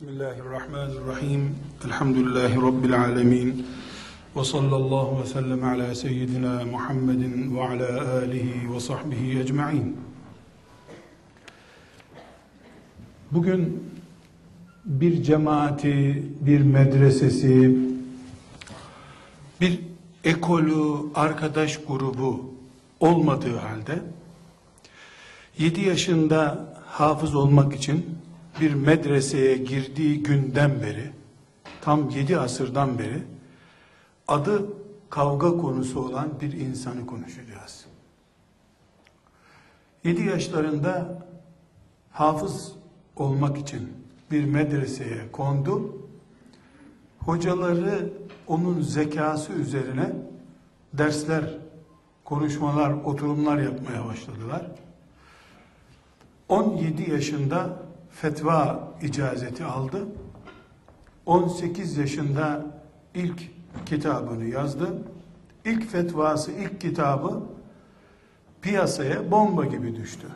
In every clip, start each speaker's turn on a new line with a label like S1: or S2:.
S1: Bismillahirrahmanirrahim. Elhamdülillahi Rabbil alemin. Ve sallallahu ve sellem ala seyyidina Muhammedin ve ala alihi ve sahbihi ecma'in. Bugün bir cemaati, bir medresesi, bir ekolü, arkadaş grubu olmadığı halde 7 yaşında hafız olmak için bir medreseye girdiği günden beri tam 7 asırdan beri adı kavga konusu olan bir insanı konuşacağız. 7 yaşlarında hafız olmak için bir medreseye kondu. Hocaları onun zekası üzerine dersler, konuşmalar, oturumlar yapmaya başladılar. 17 yaşında fetva icazeti aldı. 18 yaşında ilk kitabını yazdı. İlk fetvası, ilk kitabı piyasaya bomba gibi düştü.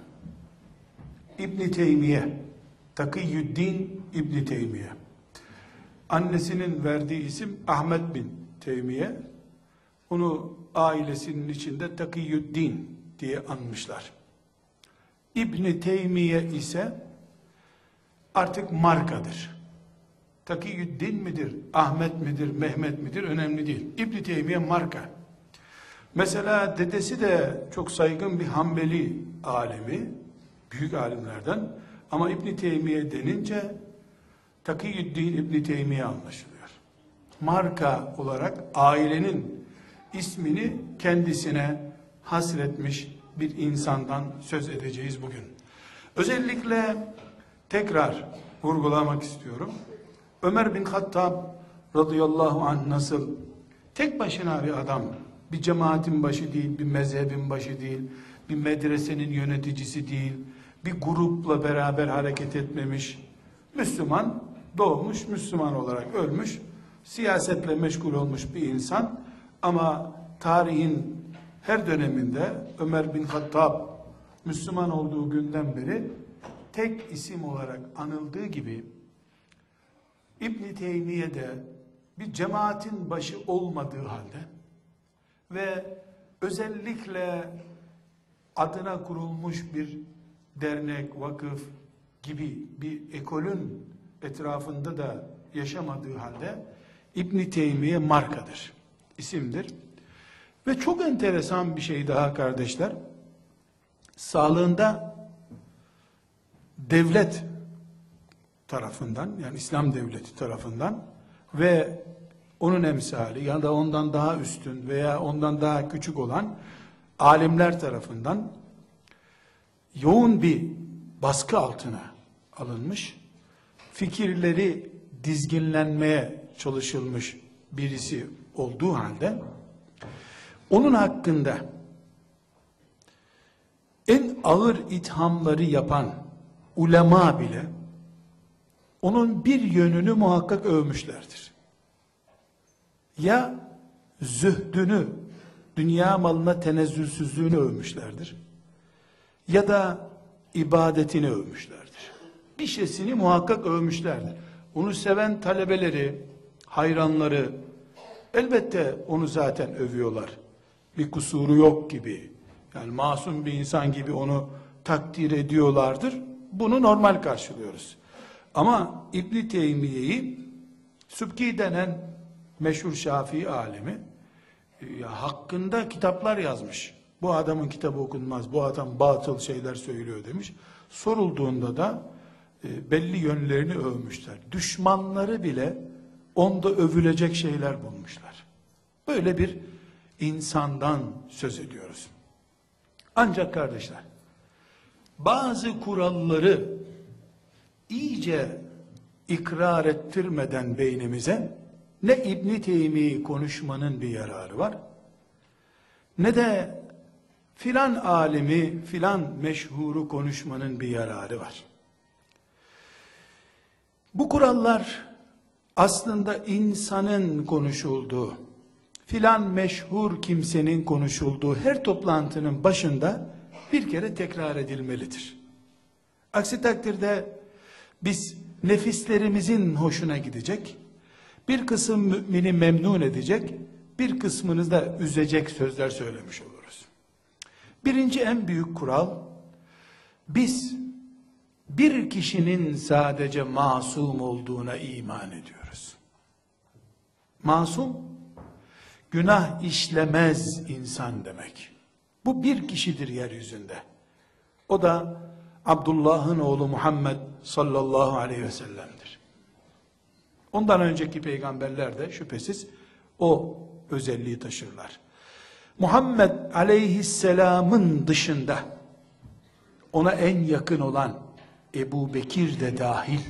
S1: İbn Teymiye, Takiyüddin İbn Teymiye. Annesinin verdiği isim Ahmet bin Teymiye. Onu ailesinin içinde Takiyüddin diye anmışlar. İbn Teymiye ise artık markadır. Takiyüddin midir, Ahmet midir, Mehmet midir önemli değil. İbn Teymiye marka. Mesela dedesi de çok saygın bir Hanbeli alemi, büyük alimlerden. Ama İbn Teymiye denince Takiyüddin İbn Teymiye anlaşılıyor. Marka olarak ailenin ismini kendisine hasretmiş bir insandan söz edeceğiz bugün. Özellikle tekrar vurgulamak istiyorum. Ömer bin Hattab radıyallahu anh nasıl tek başına bir adam, bir cemaatin başı değil, bir mezhebin başı değil, bir medresenin yöneticisi değil, bir grupla beraber hareket etmemiş, Müslüman doğmuş, Müslüman olarak ölmüş, siyasetle meşgul olmuş bir insan ama tarihin her döneminde Ömer bin Hattab Müslüman olduğu günden beri tek isim olarak anıldığı gibi İbn Teymiye de bir cemaatin başı olmadığı halde ve özellikle adına kurulmuş bir dernek, vakıf gibi bir ekolün etrafında da yaşamadığı halde İbn Teymiye markadır, isimdir. Ve çok enteresan bir şey daha kardeşler. Sağlığında devlet tarafından yani İslam devleti tarafından ve onun emsali ya da ondan daha üstün veya ondan daha küçük olan alimler tarafından yoğun bir baskı altına alınmış, fikirleri dizginlenmeye çalışılmış birisi olduğu halde onun hakkında en ağır ithamları yapan ulema bile onun bir yönünü muhakkak övmüşlerdir. Ya zühdünü, dünya malına tenezzülsüzlüğünü övmüşlerdir. Ya da ibadetini övmüşlerdir. Bir şeysini muhakkak övmüşlerdir. Onu seven talebeleri, hayranları elbette onu zaten övüyorlar. Bir kusuru yok gibi. Yani masum bir insan gibi onu takdir ediyorlardır. Bunu normal karşılıyoruz. Ama İbn Teymiye'yi Sübki denen meşhur Şafii alemi e, ya hakkında kitaplar yazmış. Bu adamın kitabı okunmaz. Bu adam batıl şeyler söylüyor demiş. Sorulduğunda da e, belli yönlerini övmüşler. Düşmanları bile onda övülecek şeyler bulmuşlar. Böyle bir insandan söz ediyoruz. Ancak kardeşler bazı kuralları iyice ikrar ettirmeden beynimize ne İbn Teymi konuşmanın bir yararı var ne de filan alimi filan meşhuru konuşmanın bir yararı var. Bu kurallar aslında insanın konuşulduğu filan meşhur kimsenin konuşulduğu her toplantının başında bir kere tekrar edilmelidir. Aksi takdirde biz
S2: nefislerimizin hoşuna gidecek, bir kısım mümini memnun edecek, bir kısmını da üzecek sözler söylemiş oluruz. Birinci en büyük kural, biz bir kişinin sadece masum olduğuna iman ediyoruz. Masum, günah işlemez insan demek. Bu bir kişidir yeryüzünde. O da Abdullah'ın oğlu Muhammed sallallahu aleyhi ve sellem'dir. Ondan önceki peygamberler de şüphesiz o özelliği taşırlar. Muhammed aleyhisselamın dışında ona en yakın olan Ebu Bekir de dahil,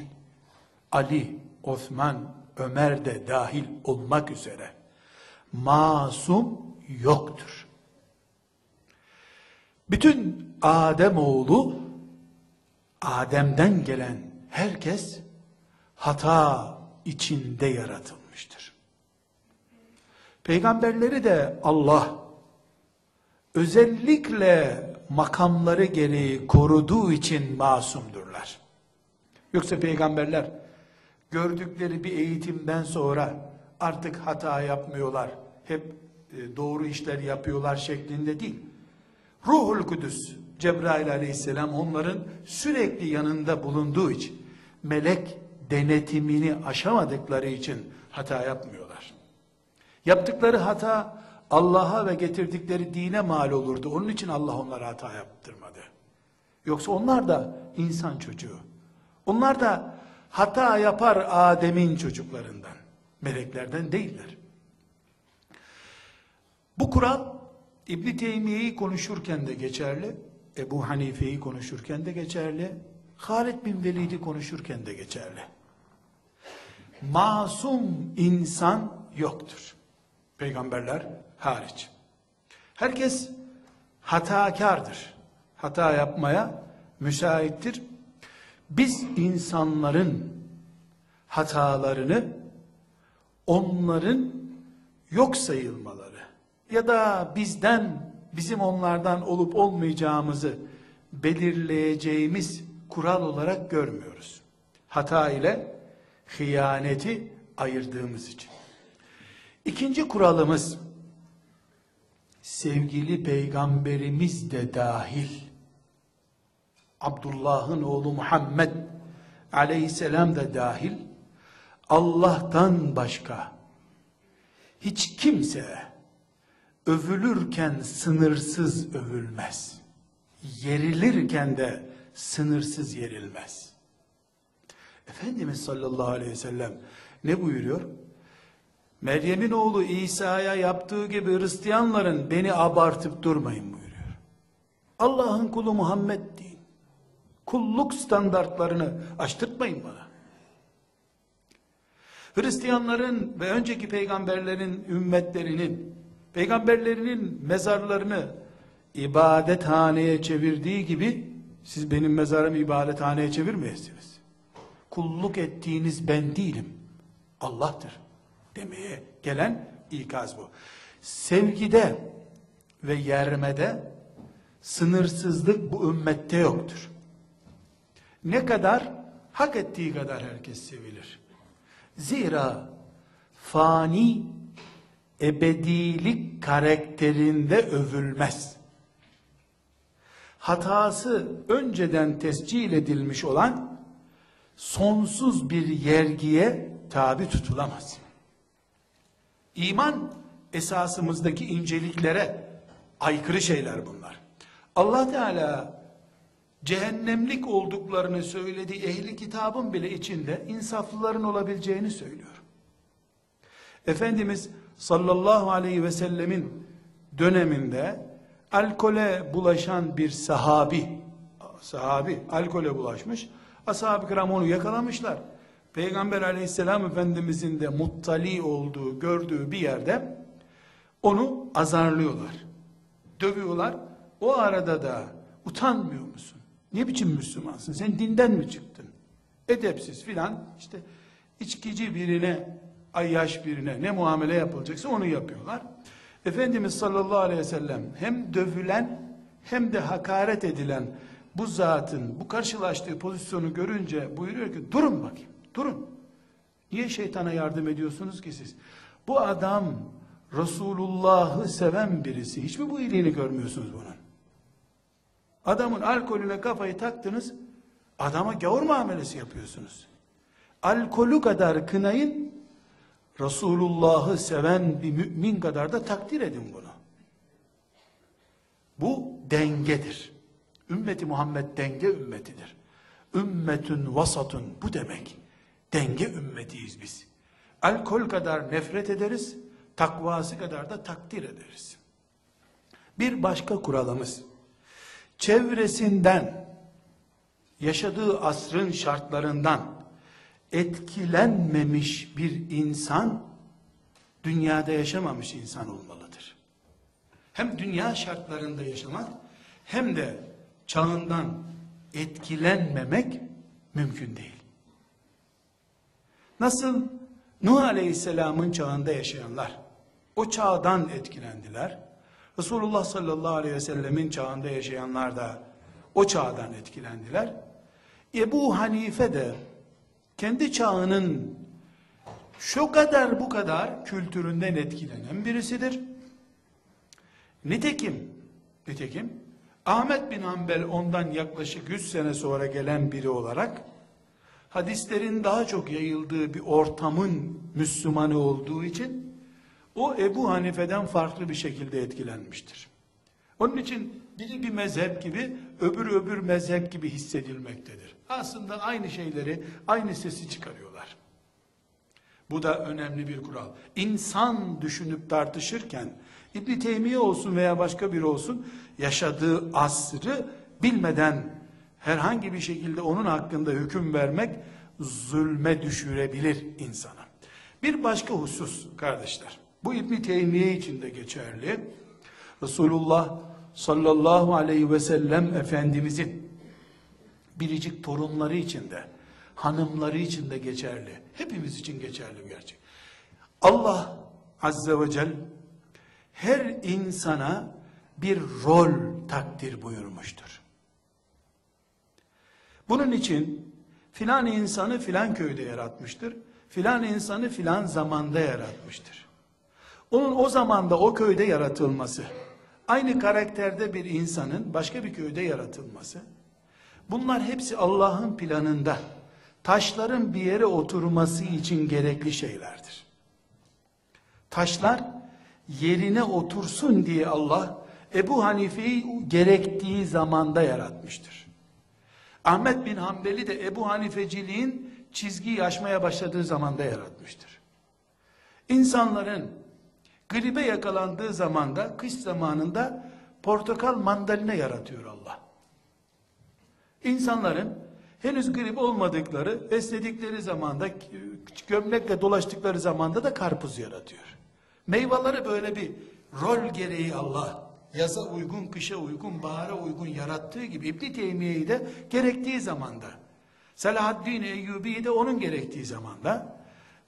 S2: Ali, Osman, Ömer de dahil olmak üzere masum yoktur. Bütün Adem oğlu Adem'den gelen herkes hata içinde yaratılmıştır. Peygamberleri de Allah özellikle makamları gereği koruduğu için masumdurlar. Yoksa peygamberler gördükleri bir eğitimden sonra artık hata yapmıyorlar. Hep e, doğru işler yapıyorlar şeklinde değil. Ruhul Kudüs Cebrail aleyhisselam onların sürekli yanında bulunduğu için melek denetimini aşamadıkları için hata yapmıyorlar. Yaptıkları hata Allah'a ve getirdikleri dine mal olurdu. Onun için Allah onlara hata yaptırmadı. Yoksa onlar da insan çocuğu. Onlar da hata yapar Adem'in çocuklarından. Meleklerden değiller. Bu kural İbn Teymiye'yi konuşurken de geçerli, Ebu Hanife'yi konuşurken de geçerli, Halid bin Velid'i konuşurken de geçerli. Masum insan yoktur. Peygamberler hariç. Herkes hatakardır. Hata yapmaya müsaittir. Biz insanların hatalarını onların yok sayılmaları ya da bizden bizim onlardan olup olmayacağımızı belirleyeceğimiz kural olarak görmüyoruz. Hata ile hıyaneti ayırdığımız için. İkinci kuralımız sevgili peygamberimiz de dahil Abdullah'ın oğlu Muhammed aleyhisselam da dahil Allah'tan başka hiç kimse övülürken sınırsız övülmez. Yerilirken de sınırsız yerilmez. Efendimiz sallallahu aleyhi ve sellem ne buyuruyor? Meryem'in oğlu İsa'ya yaptığı gibi Hristiyanların beni abartıp durmayın buyuruyor. Allah'ın kulu Muhammed deyin. Kulluk standartlarını aştırtmayın bana. Hristiyanların ve önceki peygamberlerin ümmetlerinin peygamberlerinin mezarlarını ibadethaneye çevirdiği gibi siz benim mezarımı ibadethaneye çevirmeyesiniz. Kulluk ettiğiniz ben değilim. Allah'tır demeye gelen ikaz bu. Sevgide ve yermede sınırsızlık bu ümmette yoktur. Ne kadar hak ettiği kadar herkes sevilir. Zira fani ebedilik karakterinde övülmez. Hatası önceden tescil edilmiş olan sonsuz bir yergiye tabi tutulamaz. İman esasımızdaki inceliklere aykırı şeyler bunlar. Allah Teala cehennemlik olduklarını söylediği ehli kitabın bile içinde insaflıların olabileceğini söylüyor. Efendimiz sallallahu aleyhi ve sellemin döneminde alkole bulaşan bir sahabi, sahabi alkole bulaşmış, ashab-ı kiram onu yakalamışlar. Peygamber aleyhisselam efendimizin de muttali olduğu, gördüğü bir yerde onu azarlıyorlar. Dövüyorlar. O arada da utanmıyor musun? Ne biçim Müslümansın? Sen dinden mi çıktın? Edepsiz filan işte içkici birine, ayyaş birine ne muamele yapılacaksa onu yapıyorlar. Efendimiz sallallahu aleyhi ve sellem hem dövülen hem de hakaret edilen bu zatın bu karşılaştığı pozisyonu görünce buyuruyor ki durun bakayım durun. Niye şeytana yardım ediyorsunuz ki siz? Bu adam Resulullah'ı seven birisi. Hiç mi bu iyiliğini görmüyorsunuz bunun? Adamın alkolüne kafayı taktınız, adama gavur muamelesi yapıyorsunuz. Alkolü kadar kınayın, Resulullah'ı seven bir mümin kadar da takdir edin bunu. Bu dengedir. Ümmeti Muhammed denge ümmetidir. Ümmetün vasatun bu demek. Denge ümmetiyiz biz. Alkol kadar nefret ederiz, takvası kadar da takdir ederiz. Bir başka kuralımız, çevresinden, yaşadığı asrın şartlarından etkilenmemiş bir insan, dünyada yaşamamış insan olmalıdır. Hem dünya şartlarında yaşamak, hem de çağından etkilenmemek mümkün değil. Nasıl Nuh Aleyhisselam'ın çağında yaşayanlar o çağdan etkilendiler. Resulullah sallallahu aleyhi ve sellemin çağında yaşayanlar da o çağdan etkilendiler. Ebu Hanife de kendi çağının şu kadar bu kadar kültüründen etkilenen birisidir. Nitekim, nitekim Ahmet bin Hanbel ondan yaklaşık 100 sene sonra gelen biri olarak hadislerin daha çok yayıldığı bir ortamın Müslümanı olduğu için o Ebu Hanife'den farklı bir şekilde etkilenmiştir. Onun için biri bir mezhep gibi, öbürü öbür mezhep gibi hissedilmektedir. Aslında aynı şeyleri, aynı sesi çıkarıyorlar. Bu da önemli bir kural. İnsan düşünüp tartışırken, İbn Teymiye olsun veya başka biri olsun, yaşadığı asrı bilmeden herhangi bir şekilde onun hakkında hüküm vermek zulme düşürebilir insana. Bir başka husus kardeşler. Bu İbn Teymiye için de geçerli. Resulullah sallallahu aleyhi ve sellem Efendimizin biricik torunları için de hanımları için de geçerli. Hepimiz için geçerli bir gerçek. Allah azze ve celle her insana bir rol takdir buyurmuştur. Bunun için filan insanı filan köyde yaratmıştır. Filan insanı filan zamanda yaratmıştır. Onun o zamanda o köyde yaratılması, aynı karakterde bir insanın başka bir köyde yaratılması, bunlar hepsi Allah'ın planında taşların bir yere oturması için gerekli şeylerdir. Taşlar yerine otursun diye Allah Ebu Hanife'yi gerektiği zamanda yaratmıştır. Ahmet bin Hanbel'i de Ebu Hanifeciliğin çizgiyi aşmaya başladığı zamanda yaratmıştır. İnsanların gribe yakalandığı zamanda, kış zamanında portakal mandalina yaratıyor Allah. İnsanların henüz grip olmadıkları, besledikleri zamanda, gömlekle dolaştıkları zamanda da karpuz yaratıyor. Meyveleri böyle bir rol gereği Allah yaza uygun, kışa uygun, bahara uygun yarattığı gibi İbn Teymiye'yi de gerektiği zamanda, Selahaddin Eyyubi'yi de onun gerektiği zamanda,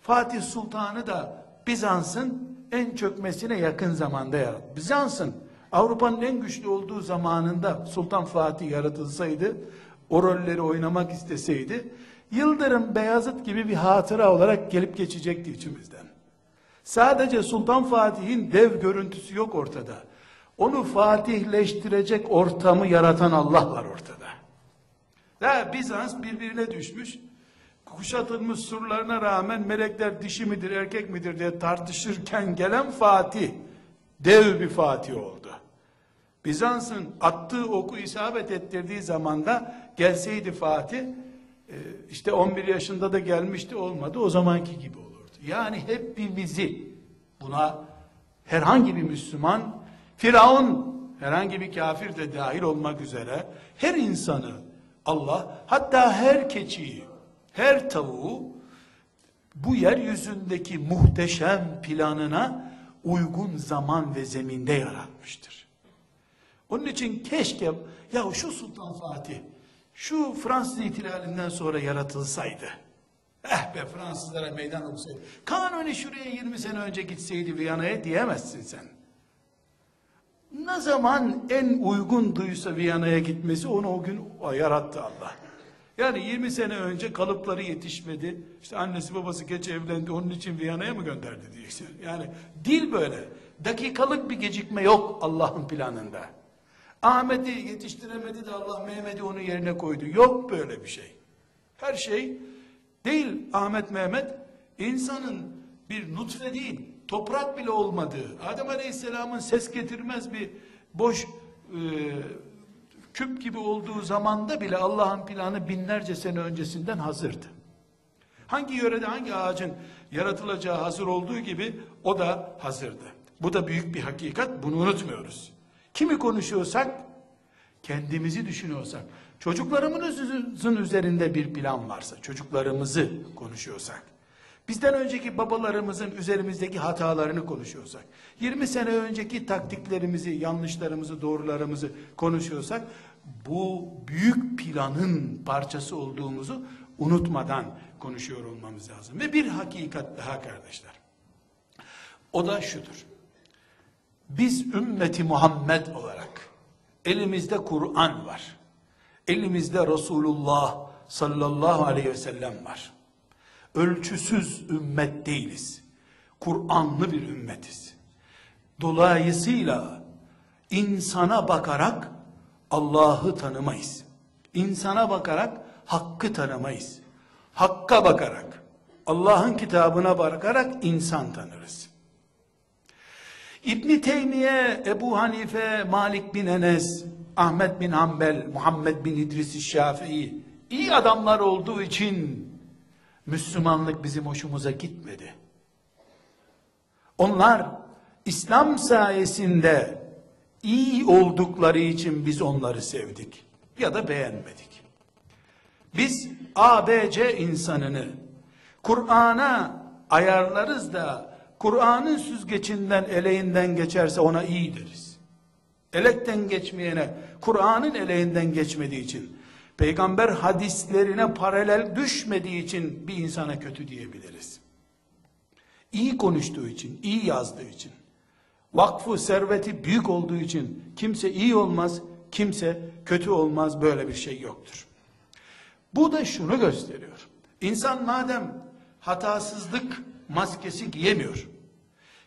S2: Fatih Sultan'ı da Bizans'ın en çökmesine yakın zamanda yarattı. Bizans'ın Avrupa'nın en güçlü olduğu zamanında Sultan Fatih yaratılsaydı, o rolleri oynamak isteseydi, Yıldırım Beyazıt gibi bir hatıra olarak gelip geçecekti içimizden. Sadece Sultan Fatih'in dev görüntüsü yok ortada. Onu fatihleştirecek ortamı yaratan Allah var ortada. Ve Bizans birbirine düşmüş. Kuşatılmış surlarına rağmen melekler dişi midir erkek midir diye tartışırken gelen Fatih dev bir Fatih oldu. Bizans'ın attığı oku isabet ettirdiği zamanda gelseydi Fatih işte 11 yaşında da gelmişti olmadı o zamanki gibi olurdu. Yani hepimizi buna herhangi bir Müslüman Firavun herhangi bir kafir de dahil olmak üzere her insanı Allah hatta her keçiyi her tavuğu bu yeryüzündeki muhteşem planına uygun zaman ve zeminde yaratmıştır. Onun için keşke ya şu Sultan Fatih şu Fransız ihtilalinden sonra yaratılsaydı. Eh be Fransızlara meydan olsaydı. Kanuni şuraya 20 sene önce gitseydi Viyana'ya diyemezsin sen. Ne zaman en uygun duysa Viyana'ya gitmesi onu o gün yarattı Allah. Yani 20 sene önce kalıpları yetişmedi. İşte annesi babası geç evlendi onun için Viyana'ya mı gönderdi diyeceksin. Yani dil böyle. Dakikalık bir gecikme yok Allah'ın planında. Ahmet'i yetiştiremedi de Allah Mehmet'i onun yerine koydu. Yok böyle bir şey. Her şey değil Ahmet Mehmet insanın bir nutfe değil toprak bile olmadığı Adem Aleyhisselam'ın ses getirmez bir boş e, küp gibi olduğu zamanda bile Allah'ın planı binlerce sene öncesinden hazırdı. Hangi yörede hangi ağacın yaratılacağı hazır olduğu gibi o da hazırdı. Bu da büyük bir hakikat bunu unutmuyoruz. Kimi konuşuyorsak kendimizi düşünüyorsak, çocuklarımızın üzerinde bir plan varsa, çocuklarımızı konuşuyorsak, bizden önceki babalarımızın üzerimizdeki hatalarını konuşuyorsak, 20 sene önceki taktiklerimizi, yanlışlarımızı, doğrularımızı konuşuyorsak, bu büyük planın parçası olduğumuzu unutmadan konuşuyor olmamız lazım. Ve bir hakikat daha kardeşler. O da şudur. Biz ümmeti Muhammed olarak elimizde Kur'an var. Elimizde Resulullah sallallahu aleyhi ve sellem var. Ölçüsüz ümmet değiliz. Kur'anlı bir ümmetiz. Dolayısıyla insana bakarak Allah'ı tanımayız. İnsana bakarak hakkı tanımayız. Hakka bakarak, Allah'ın kitabına bakarak insan tanırız. İbn Teymiye, Ebu Hanife, Malik bin Enes, Ahmet bin Hanbel, Muhammed bin İdris Şafii iyi adamlar olduğu için Müslümanlık bizim hoşumuza gitmedi. Onlar İslam sayesinde iyi oldukları için biz onları sevdik ya da beğenmedik. Biz ABC insanını Kur'an'a ayarlarız da Kur'an'ın süzgecinden eleğinden geçerse ona iyi deriz. Elekten geçmeyene Kur'an'ın eleğinden geçmediği için peygamber hadislerine paralel düşmediği için bir insana kötü diyebiliriz. İyi konuştuğu için, iyi yazdığı için, vakfı, serveti büyük olduğu için kimse iyi olmaz, kimse kötü olmaz böyle bir şey yoktur. Bu da şunu gösteriyor. İnsan madem hatasızlık maskesi giyemiyor.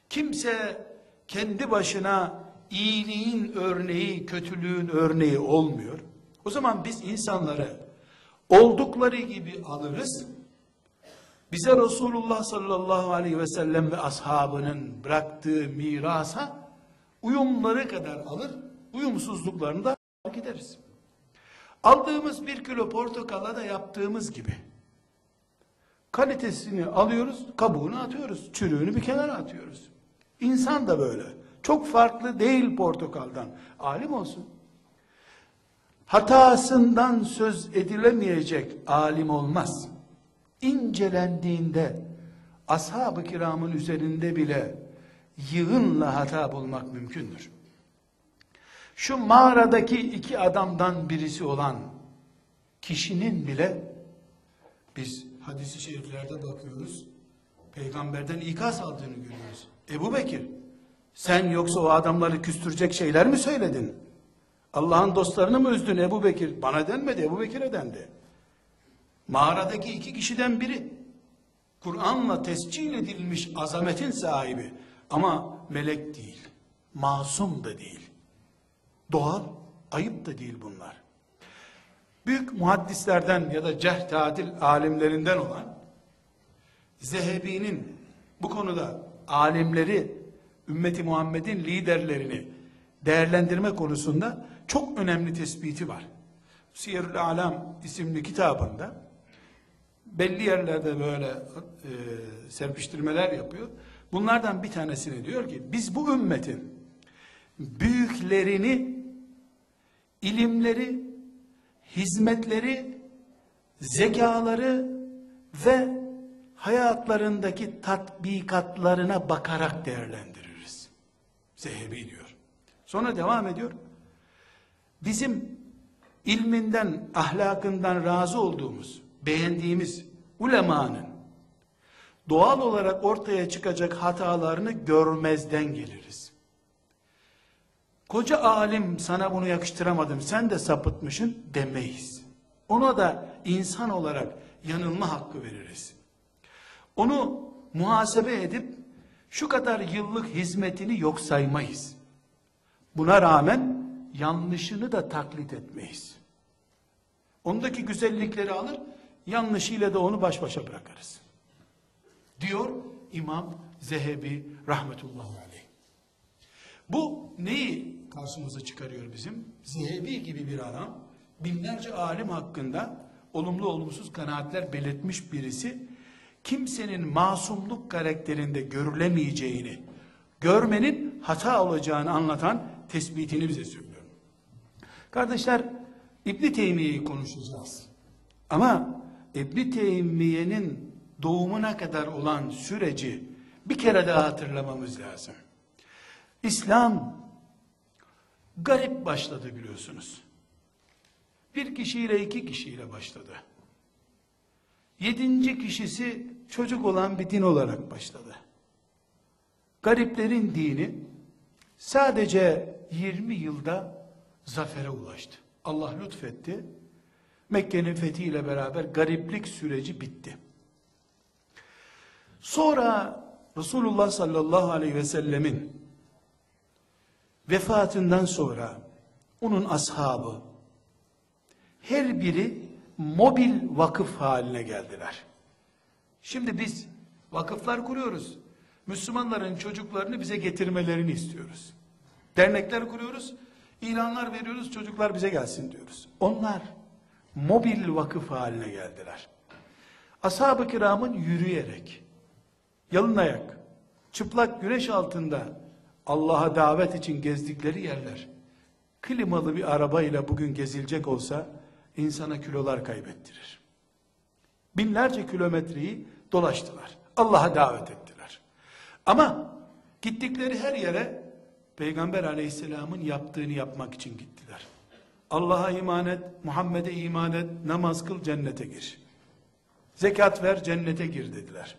S2: Kimse kendi başına iyiliğin örneği, kötülüğün örneği olmuyor. O zaman biz insanları oldukları gibi alırız. Bize Resulullah sallallahu aleyhi ve sellem ve ashabının bıraktığı mirasa uyumları kadar alır, uyumsuzluklarını da gideriz. Aldığımız bir kilo portakala da yaptığımız gibi. Kalitesini alıyoruz, kabuğunu atıyoruz, çürüğünü bir kenara atıyoruz. İnsan da böyle. Çok farklı değil portakaldan. Alim olsun. Hatasından söz edilemeyecek alim olmaz. İncelendiğinde ashab-ı kiramın üzerinde bile yığınla hata bulmak mümkündür. Şu mağaradaki iki adamdan birisi olan kişinin bile biz hadisi şeriflerde bakıyoruz. Peygamberden ikaz aldığını görüyoruz. Ebu Bekir sen yoksa o adamları küstürecek şeyler mi söyledin? Allah'ın dostlarını mı üzdün Ebu Bekir? Bana denmedi Ebu Bekir'e dendi. Mağaradaki iki kişiden biri. Kur'an'la tescil edilmiş azametin sahibi. Ama melek değil. Masum da değil. Doğal, ayıp da değil bunlar. Büyük muhaddislerden ya da cerh tadil alimlerinden olan Zehebi'nin bu konuda alimleri, ümmeti Muhammed'in liderlerini değerlendirme konusunda çok önemli tespiti var. Siyerül Alam isimli kitabında belli yerlerde böyle e, serpiştirmeler yapıyor. Bunlardan bir tanesini diyor ki biz bu ümmetin büyüklerini ilimleri, hizmetleri, zekaları ve hayatlarındaki tatbikatlarına bakarak değerlendiririz. Zehebi diyor. Sonra devam ediyor. Bizim ilminden, ahlakından razı olduğumuz, beğendiğimiz ulemanın doğal olarak ortaya çıkacak hatalarını görmezden geliriz. koca alim sana bunu yakıştıramadım sen de sapıtmışsın demeyiz. Ona da insan olarak yanılma hakkı veririz. Onu muhasebe edip şu kadar yıllık hizmetini yok saymayız. Buna rağmen yanlışını da taklit etmeyiz. Ondaki güzellikleri alır, yanlışıyla da onu baş başa bırakarız. Diyor İmam Zehebi rahmetullahi aleyh. Bu neyi karşımıza çıkarıyor bizim? Zehebi gibi bir adam, binlerce alim hakkında olumlu olumsuz kanaatler belirtmiş birisi, kimsenin masumluk karakterinde görülemeyeceğini, görmenin hata olacağını anlatan tespitini bize söylüyor. Kardeşler, İbn Teymiye'yi konuşacağız. Ama İbn Teymiye'nin doğumuna kadar olan süreci bir kere daha hatırlamamız lazım. İslam garip başladı biliyorsunuz. Bir kişiyle iki kişiyle başladı. Yedinci kişisi çocuk olan bir din olarak başladı. Gariplerin dini sadece 20 yılda zafere ulaştı. Allah lütfetti. Mekke'nin fethiyle beraber gariplik süreci bitti. Sonra Resulullah sallallahu aleyhi ve sellemin vefatından sonra onun ashabı her biri mobil vakıf haline geldiler. Şimdi biz vakıflar kuruyoruz. Müslümanların çocuklarını bize getirmelerini istiyoruz. Dernekler kuruyoruz. İlanlar veriyoruz. Çocuklar bize gelsin diyoruz. Onlar mobil vakıf haline geldiler. Ashab-ı kiramın yürüyerek, yalın ayak, çıplak güneş altında Allah'a davet için gezdikleri yerler, klimalı bir arabayla bugün gezilecek olsa, insana kilolar kaybettirir. Binlerce kilometreyi dolaştılar. Allah'a davet ettiler. Ama gittikleri her yere Peygamber aleyhisselamın yaptığını yapmak için gittiler. Allah'a iman et, Muhammed'e iman et, namaz kıl, cennete gir. Zekat ver, cennete gir dediler.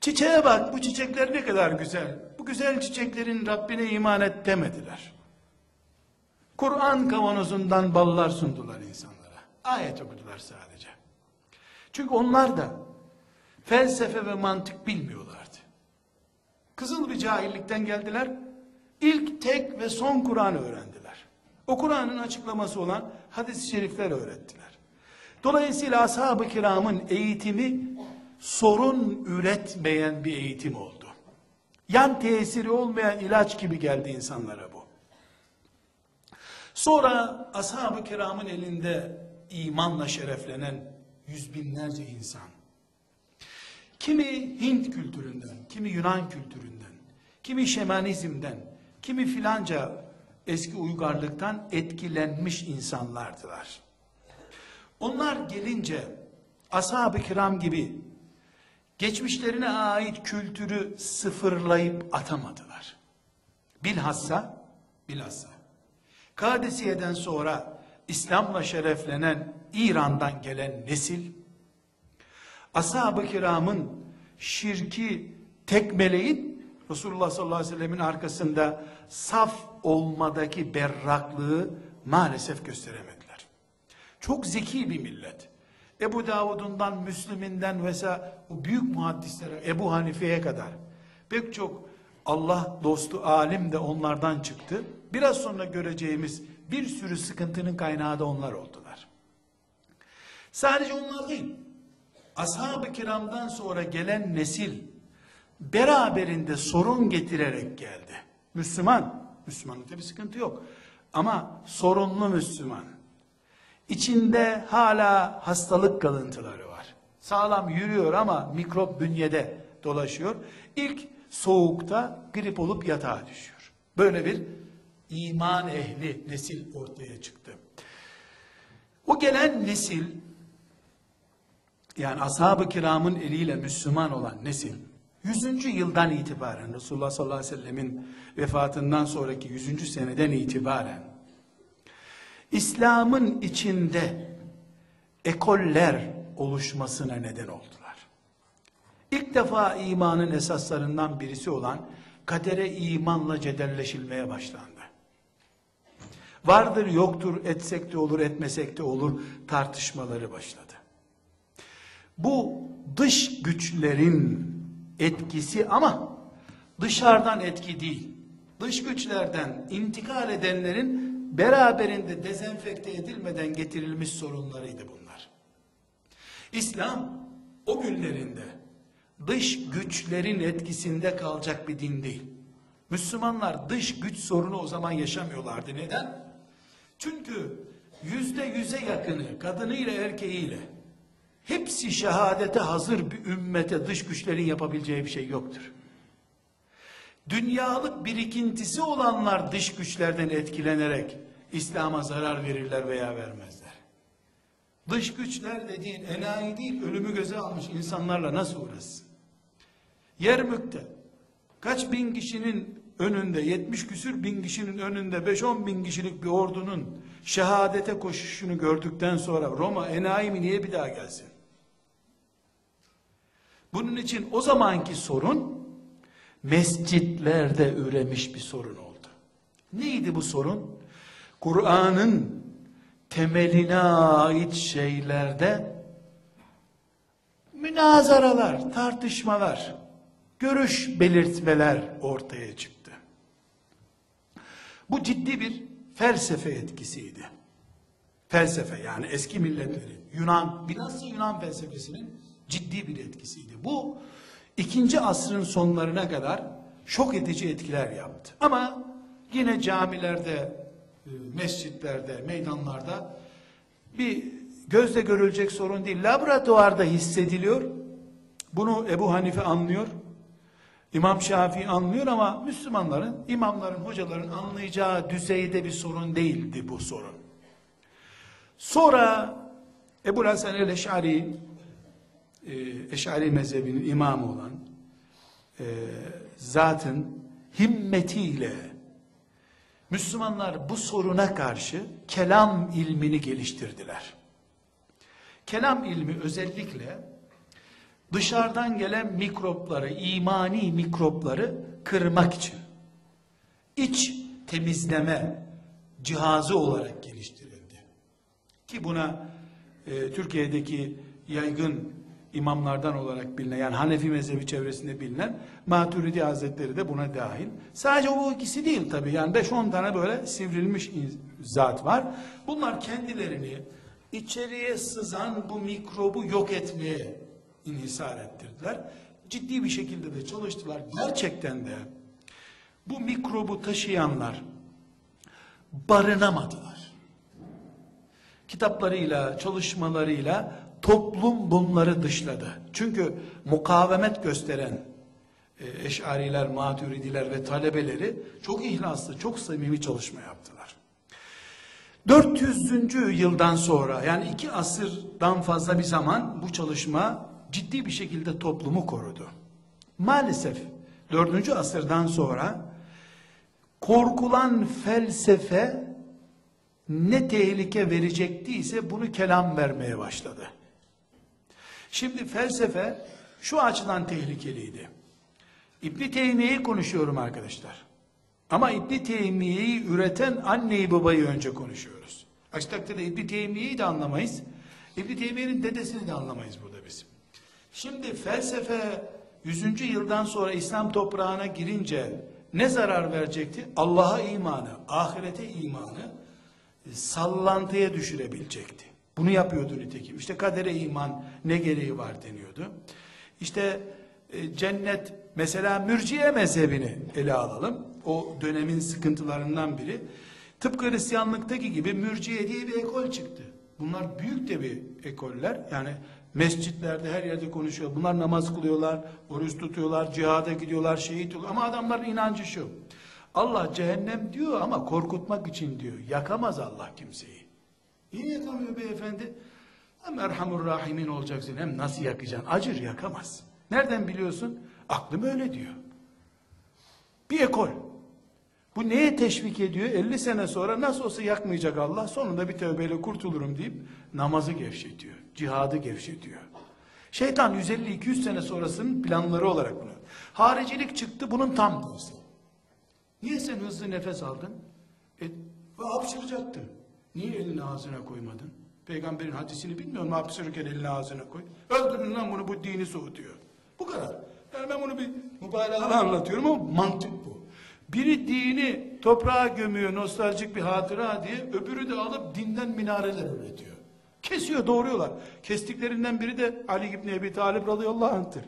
S2: Çiçeğe bak, bu çiçekler ne kadar güzel. Bu güzel çiçeklerin Rabbine iman et demediler. Kur'an kavanozundan ballar sundular insanlara. Ayet okudular sadece. Çünkü onlar da felsefe ve mantık bilmiyorlardı. Kızıl bir cahillikten geldiler. İlk tek ve son Kur'an'ı öğrendiler. O Kur'an'ın açıklaması olan hadis-i şerifler öğrettiler. Dolayısıyla ashab-ı kiramın eğitimi sorun üretmeyen bir eğitim oldu. Yan tesiri olmayan ilaç gibi geldi insanlara bu. Sonra ashab-ı kiramın elinde imanla şereflenen yüz binlerce insan. Kimi Hint kültüründen, kimi Yunan kültüründen, kimi şemanizmden, kimi filanca eski uygarlıktan etkilenmiş insanlardılar. Onlar gelince ashab-ı kiram gibi geçmişlerine ait kültürü sıfırlayıp atamadılar. Bilhassa, bilhassa Kadisiye'den sonra İslam'la şereflenen İran'dan gelen nesil, ashab-ı kiramın şirki tekmeleyip Resulullah sallallahu aleyhi ve sellemin arkasında saf olmadaki berraklığı maalesef gösteremediler. Çok zeki bir millet. Ebu Davud'undan, Müslüminden vesaire o büyük muhaddislere, Ebu Hanife'ye kadar pek çok Allah dostu alim de onlardan çıktı. Biraz sonra göreceğimiz bir sürü sıkıntının kaynağı da onlar oldular. Sadece onlar değil. Ashab-ı kiramdan sonra gelen nesil beraberinde sorun getirerek geldi. Müslüman, Müslümanlıkta bir sıkıntı yok. Ama sorunlu Müslüman. İçinde hala hastalık kalıntıları var. Sağlam yürüyor ama mikrop bünyede dolaşıyor. İlk soğukta grip olup yatağa düşüyor. Böyle bir iman ehli nesil ortaya çıktı. O gelen nesil yani ashab-ı kiramın eliyle Müslüman olan nesil 100. yıldan itibaren Resulullah sallallahu aleyhi ve sellemin vefatından sonraki 100. seneden itibaren İslam'ın içinde ekoller oluşmasına neden oldular. İlk defa imanın esaslarından birisi olan kadere imanla cedelleşilmeye başlandı. Vardır yoktur etsek de olur etmesek de olur tartışmaları başladı. Bu dış güçlerin etkisi ama dışarıdan etki değil. Dış güçlerden intikal edenlerin beraberinde dezenfekte edilmeden getirilmiş sorunlarıydı bunlar. İslam o günlerinde dış güçlerin etkisinde kalacak bir din değil. Müslümanlar dış güç sorunu o zaman yaşamıyorlardı. Neden? Çünkü yüzde yüze yakını kadınıyla erkeğiyle hepsi şehadete hazır bir ümmete dış güçlerin yapabileceği bir şey yoktur. Dünyalık birikintisi olanlar dış güçlerden etkilenerek İslam'a zarar verirler veya vermezler. Dış güçler dediğin enayi değil, ölümü göze almış insanlarla nasıl uğraşsın? Yermük'te kaç bin kişinin önünde, 70 küsür bin kişinin önünde 5-10 bin kişilik bir ordunun şehadete koşuşunu gördükten sonra Roma enayi mi niye bir daha gelsin? Bunun için o zamanki sorun mescitlerde üremiş bir sorun oldu. Neydi bu sorun? Kur'an'ın temeline ait şeylerde münazaralar, tartışmalar, görüş belirtmeler ortaya çıktı. Bu ciddi bir felsefe etkisiydi. Felsefe yani eski milletlerin, Yunan, bilhassa Yunan felsefesinin ciddi bir etkisiydi. Bu ikinci asrın sonlarına kadar şok edici etkiler yaptı. Ama yine camilerde, e, mescitlerde, meydanlarda bir gözle görülecek sorun değil. Laboratuvarda hissediliyor. Bunu Ebu Hanife anlıyor. İmam Şafii anlıyor ama Müslümanların, imamların, hocaların anlayacağı düzeyde bir sorun değildi bu sorun. Sonra Ebu Hasan el-Eş'ari Eş'ari mezhebinin imamı olan e, zatın himmetiyle Müslümanlar bu soruna karşı kelam ilmini geliştirdiler. Kelam ilmi özellikle dışarıdan gelen mikropları, imani mikropları kırmak için iç temizleme cihazı olarak geliştirildi. Ki buna e, Türkiye'deki yaygın imamlardan olarak bilinen yani Hanefi mezhebi çevresinde bilinen Maturidi Hazretleri de buna dahil. Sadece o ikisi değil tabi yani 5-10 tane böyle sivrilmiş zat var. Bunlar kendilerini içeriye sızan bu mikrobu yok etmeye inhisar ettirdiler. Ciddi bir şekilde de çalıştılar. Gerçekten de bu mikrobu taşıyanlar barınamadılar. Kitaplarıyla, çalışmalarıyla toplum bunları dışladı. Çünkü mukavemet gösteren e, eşariler, maturidiler ve talebeleri çok ihlaslı, çok samimi çalışma yaptılar. 400. yıldan sonra yani iki asırdan fazla bir zaman bu çalışma ciddi bir şekilde toplumu korudu. Maalesef 4. asırdan sonra korkulan felsefe ne tehlike verecektiyse bunu kelam vermeye başladı. Şimdi felsefe şu açıdan tehlikeliydi. İbn Teymiye'yi konuşuyorum arkadaşlar. Ama İbn Teymiye'yi üreten anneyi babayı önce konuşuyoruz. Aksi takdirde İbn Teymiye'yi de anlamayız. İbn Teymiye'nin dedesini de anlamayız burada biz. Şimdi felsefe 100. yıldan sonra İslam toprağına girince ne zarar verecekti? Allah'a imanı, ahirete imanı sallantıya düşürebilecekti. Bunu yapıyordu nitekim. İşte kadere iman ne gereği var deniyordu. İşte e, cennet mesela mürciye mezhebini ele alalım. O dönemin sıkıntılarından biri. Tıpkı Hristiyanlıktaki gibi mürciye diye bir ekol çıktı. Bunlar büyük de bir ekoller. Yani mescitlerde her yerde konuşuyor. Bunlar namaz kılıyorlar, oruç tutuyorlar, cihada gidiyorlar, şehit oluyor. Ama adamların inancı şu. Allah cehennem diyor ama korkutmak için diyor. Yakamaz Allah kimseyi. Niye yakamıyor beyefendi? Hem Erhamur Rahimin olacaksın hem nasıl yakacaksın? Acır yakamaz. Nereden biliyorsun? Aklım öyle diyor. Bir ekol. Bu neye teşvik ediyor? 50 sene sonra nasıl olsa yakmayacak Allah. Sonunda bir tövbeyle kurtulurum deyip namazı gevşetiyor. Cihadı gevşetiyor. Şeytan 150-200 sene sonrasının planları olarak bunu. Haricilik çıktı bunun tam tersi. Niye sen hızlı nefes aldın? E, hapşıracaktın. Niye elini ağzına koymadın? Peygamberin hadisini bilmiyor musun? Hapşırırken elini ağzına koy. Öldürün lan bunu bu dini soğutuyor. Bu kadar. Yani ben bunu bir mübalağalı anlatıyorum ama mantık bu. Biri dini toprağa gömüyor nostaljik bir hatıra diye öbürü de alıp dinden minareler üretiyor. Kesiyor doğruyorlar. Kestiklerinden biri de Ali İbni Ebi Talib radıyallahu anh'tır.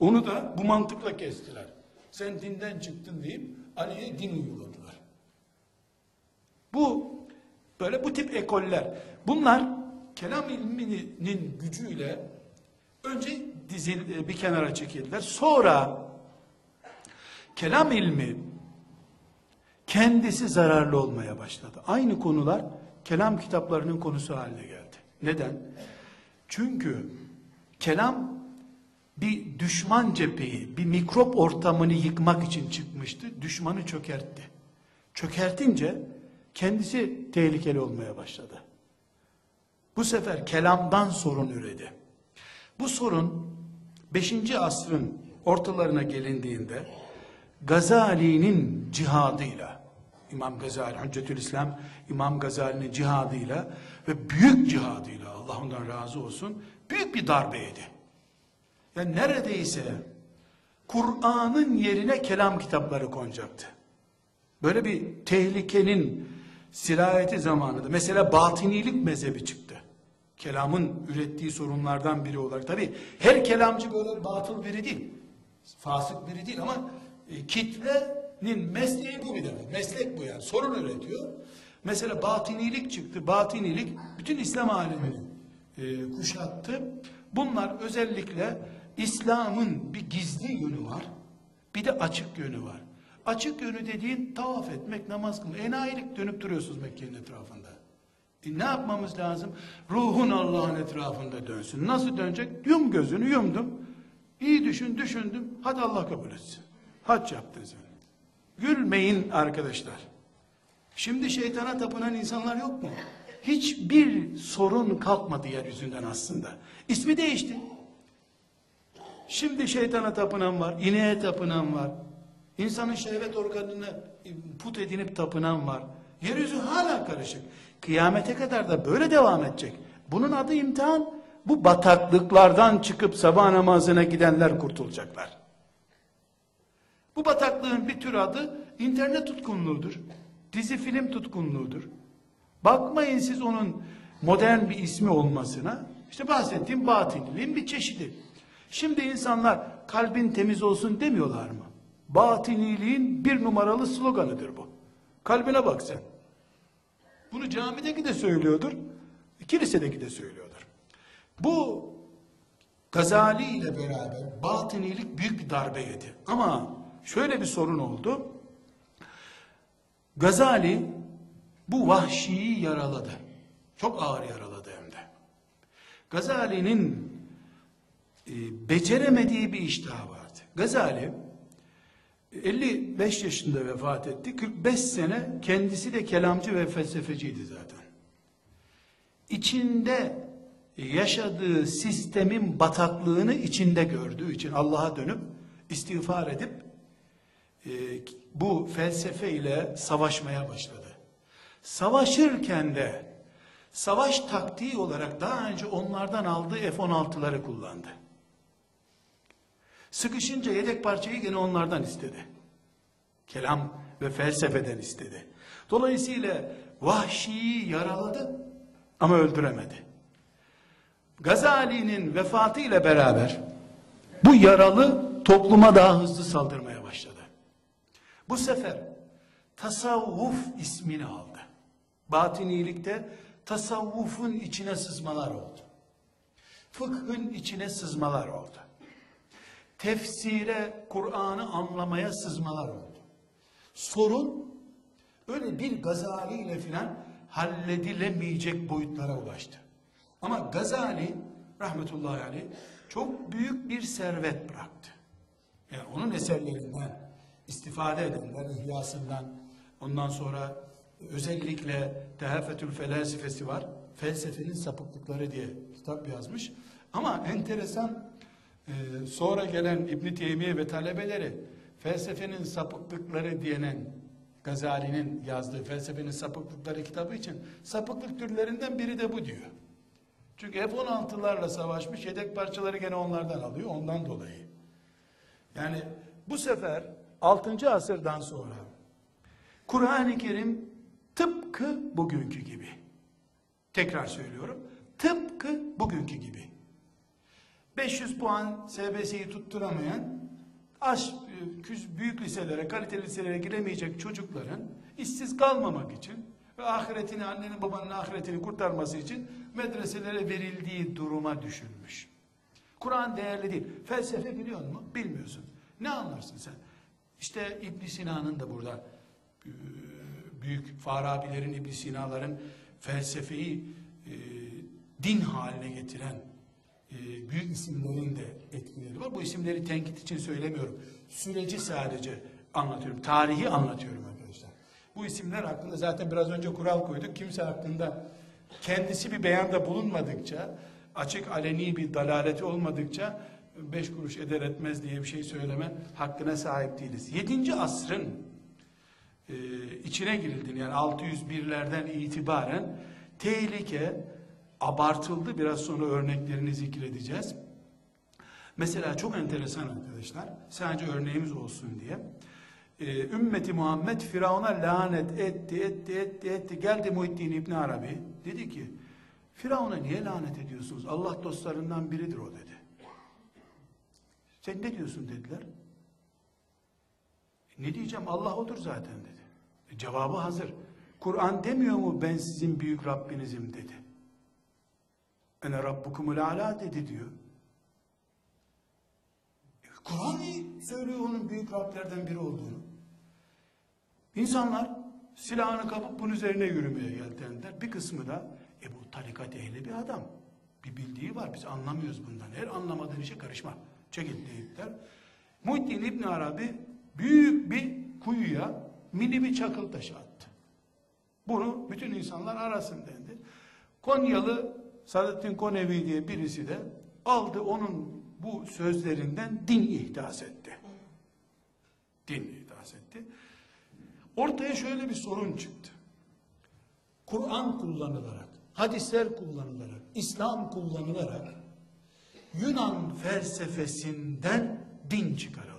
S2: Onu da bu mantıkla kestiler. Sen dinden çıktın deyip Ali'ye din uyguladılar. Bu böyle bu tip ekoller. Bunlar kelam ilminin gücüyle önce dizil bir kenara çekildiler. Sonra kelam ilmi kendisi zararlı olmaya başladı. Aynı konular kelam kitaplarının konusu haline geldi. Neden? Çünkü kelam bir düşman cepheyi, bir mikrop ortamını yıkmak için çıkmıştı. Düşmanı çökertti. Çökertince kendisi tehlikeli olmaya başladı. Bu sefer kelamdan sorun üredi. Bu sorun 5. asrın ortalarına gelindiğinde Gazali'nin cihadıyla İmam Gazali, Hüccetül İslam İmam Gazali'nin cihadıyla ve büyük cihadıyla Allah ondan razı olsun büyük bir darbe yedi. Yani neredeyse Kur'an'ın yerine kelam kitapları konacaktı. Böyle bir tehlikenin sirayeti zamanında mesela batinilik mezhebi çıktı. Kelamın ürettiği sorunlardan biri olarak. Tabi her kelamcı böyle batıl biri değil. Fasık biri değil ama e, kitlenin mesleği bu bir defa. Meslek bu yani. Sorun üretiyor. Mesela batinilik çıktı. Batinilik bütün İslam alemini e, kuşattı. Bunlar özellikle İslam'ın bir gizli yönü var. Bir de açık yönü var. Açık yönü dediğin tavaf etmek, namaz kılmak. Enayilik dönüp duruyorsunuz Mekke'nin etrafında. E ne yapmamız lazım? Ruhun Allah'ın etrafında dönsün. Nasıl dönecek? Yum gözünü yumdum. İyi düşün, düşündüm. Hadi Allah kabul etsin. Hac yaptın sen. Gülmeyin arkadaşlar. Şimdi şeytana tapınan insanlar yok mu? Hiçbir sorun kalkmadı yeryüzünden aslında. İsmi değişti. Şimdi şeytana tapınan var, ineğe tapınan var. İnsanın şehvet organını put edinip tapınan var. Yeryüzü hala karışık. Kıyamete kadar da böyle devam edecek. Bunun adı imtihan. Bu bataklıklardan çıkıp sabah namazına gidenler kurtulacaklar. Bu bataklığın bir tür adı internet tutkunluğudur. Dizi film tutkunluğudur. Bakmayın siz onun modern bir ismi olmasına. İşte bahsettiğim batiniliğin bir çeşidi. Şimdi insanlar kalbin temiz olsun demiyorlar mı? Batiniliğin bir numaralı sloganıdır bu. Kalbine bak sen. Bunu camideki de söylüyordur. Kilisedeki de söylüyordur. Bu Gazali ile beraber batınilik büyük bir darbe yedi. Ama şöyle bir sorun oldu. Gazali bu vahşiyi yaraladı. Çok ağır yaraladı hem de. Gazali'nin e, beceremediği bir iştah vardı. Gazali 55 yaşında vefat etti. 45 sene kendisi de kelamcı ve felsefeciydi zaten. İçinde yaşadığı sistemin bataklığını içinde gördüğü için Allah'a dönüp istiğfar edip e, bu felsefe ile savaşmaya başladı. Savaşırken de savaş taktiği olarak daha önce onlardan aldığı F-16'ları kullandı. Sıkışınca yedek parçayı gene onlardan istedi. Kelam ve felsefeden istedi. Dolayısıyla vahşiyi yaraladı ama öldüremedi. Gazali'nin vefatı ile beraber bu yaralı topluma daha hızlı saldırmaya başladı. Bu sefer tasavvuf ismini aldı. Batinilikte tasavvufun içine sızmalar oldu. Fıkhın içine sızmalar oldu. Tefsire, Kur'an'ı anlamaya sızmalar oldu. Sorun öyle bir Gazali ile filan halledilemeyecek boyutlara ulaştı. Ama Gazali rahmetullahi aleyh çok büyük bir servet bıraktı. Yani onun eserlerinden istifade edenler ihyasından ondan sonra özellikle Tehafetül Felsefesi var. Felsefenin sapıklıkları diye kitap yazmış. Ama enteresan e, sonra gelen İbn Teymiye ve talebeleri felsefenin sapıklıkları diyenen Gazali'nin yazdığı felsefenin sapıklıkları kitabı için sapıklık türlerinden biri de bu diyor. Çünkü F-16'larla savaşmış yedek parçaları gene onlardan alıyor ondan dolayı. Yani bu sefer 6. asırdan sonra Kur'an-ı Kerim tıpkı bugünkü gibi. Tekrar söylüyorum. Tıpkı bugünkü gibi. 500 puan SBS'yi tutturamayan aş, küz- büyük liselere, kaliteli liselere giremeyecek çocukların işsiz kalmamak için ve ahiretini, annenin babanın ahiretini kurtarması için medreselere verildiği duruma düşülmüş. Kur'an değerli değil. Felsefe biliyor musun? Bilmiyorsun. Ne anlarsın sen? İşte İbn Sina'nın da burada e, büyük Farabilerin, İbn Sina'ların felsefeyi e, din haline getiren e, büyük isimlerin de etkileri var. Bu isimleri tenkit için söylemiyorum. Süreci sadece anlatıyorum. Tarihi anlatıyorum arkadaşlar. Bu isimler hakkında zaten biraz önce kural koyduk. Kimse hakkında kendisi bir beyanda bulunmadıkça, açık aleni bir dalaleti olmadıkça beş kuruş eder etmez diye bir şey söyleme hakkına sahip değiliz. 7. asrın e, içine girildiğini yani 601'lerden itibaren tehlike abartıldı. Biraz sonra örneklerini zikredeceğiz. Mesela çok enteresan arkadaşlar. Sadece örneğimiz olsun diye. Ee, ümmeti Muhammed Firavun'a lanet etti, etti, etti, etti. Geldi Muhittin İbn Arabi. Dedi ki, Firavun'a niye lanet ediyorsunuz? Allah dostlarından biridir o dedi. Sen ne diyorsun dediler. "E, ne diyeceğim Allah odur zaten dedi. E, cevabı hazır. Kur'an demiyor mu ben sizin büyük Rabbinizim dedi. Ene Rabbukumul Ala dedi diyor. E, Kur'an söylüyor onun büyük Rablerden biri olduğunu. İnsanlar silahını kapıp bunun üzerine yürümeye geldiler. Bir kısmı da e bu tarikat ehli bir adam. Bir bildiği var biz anlamıyoruz bundan. Her anlamadığın işe karışma. Çekil deyipler. Muhittin İbn Arabi büyük bir kuyuya mini bir çakıl taşı attı. Bunu bütün insanlar arasın dendi. Konyalı Saadettin Konevi diye birisi de aldı onun bu sözlerinden din ihdas etti. Din ihdas etti. Ortaya şöyle bir sorun çıktı. Kur'an kullanılarak, hadisler kullanılarak, İslam kullanılarak Yunan felsefesinden din çıkarıldı.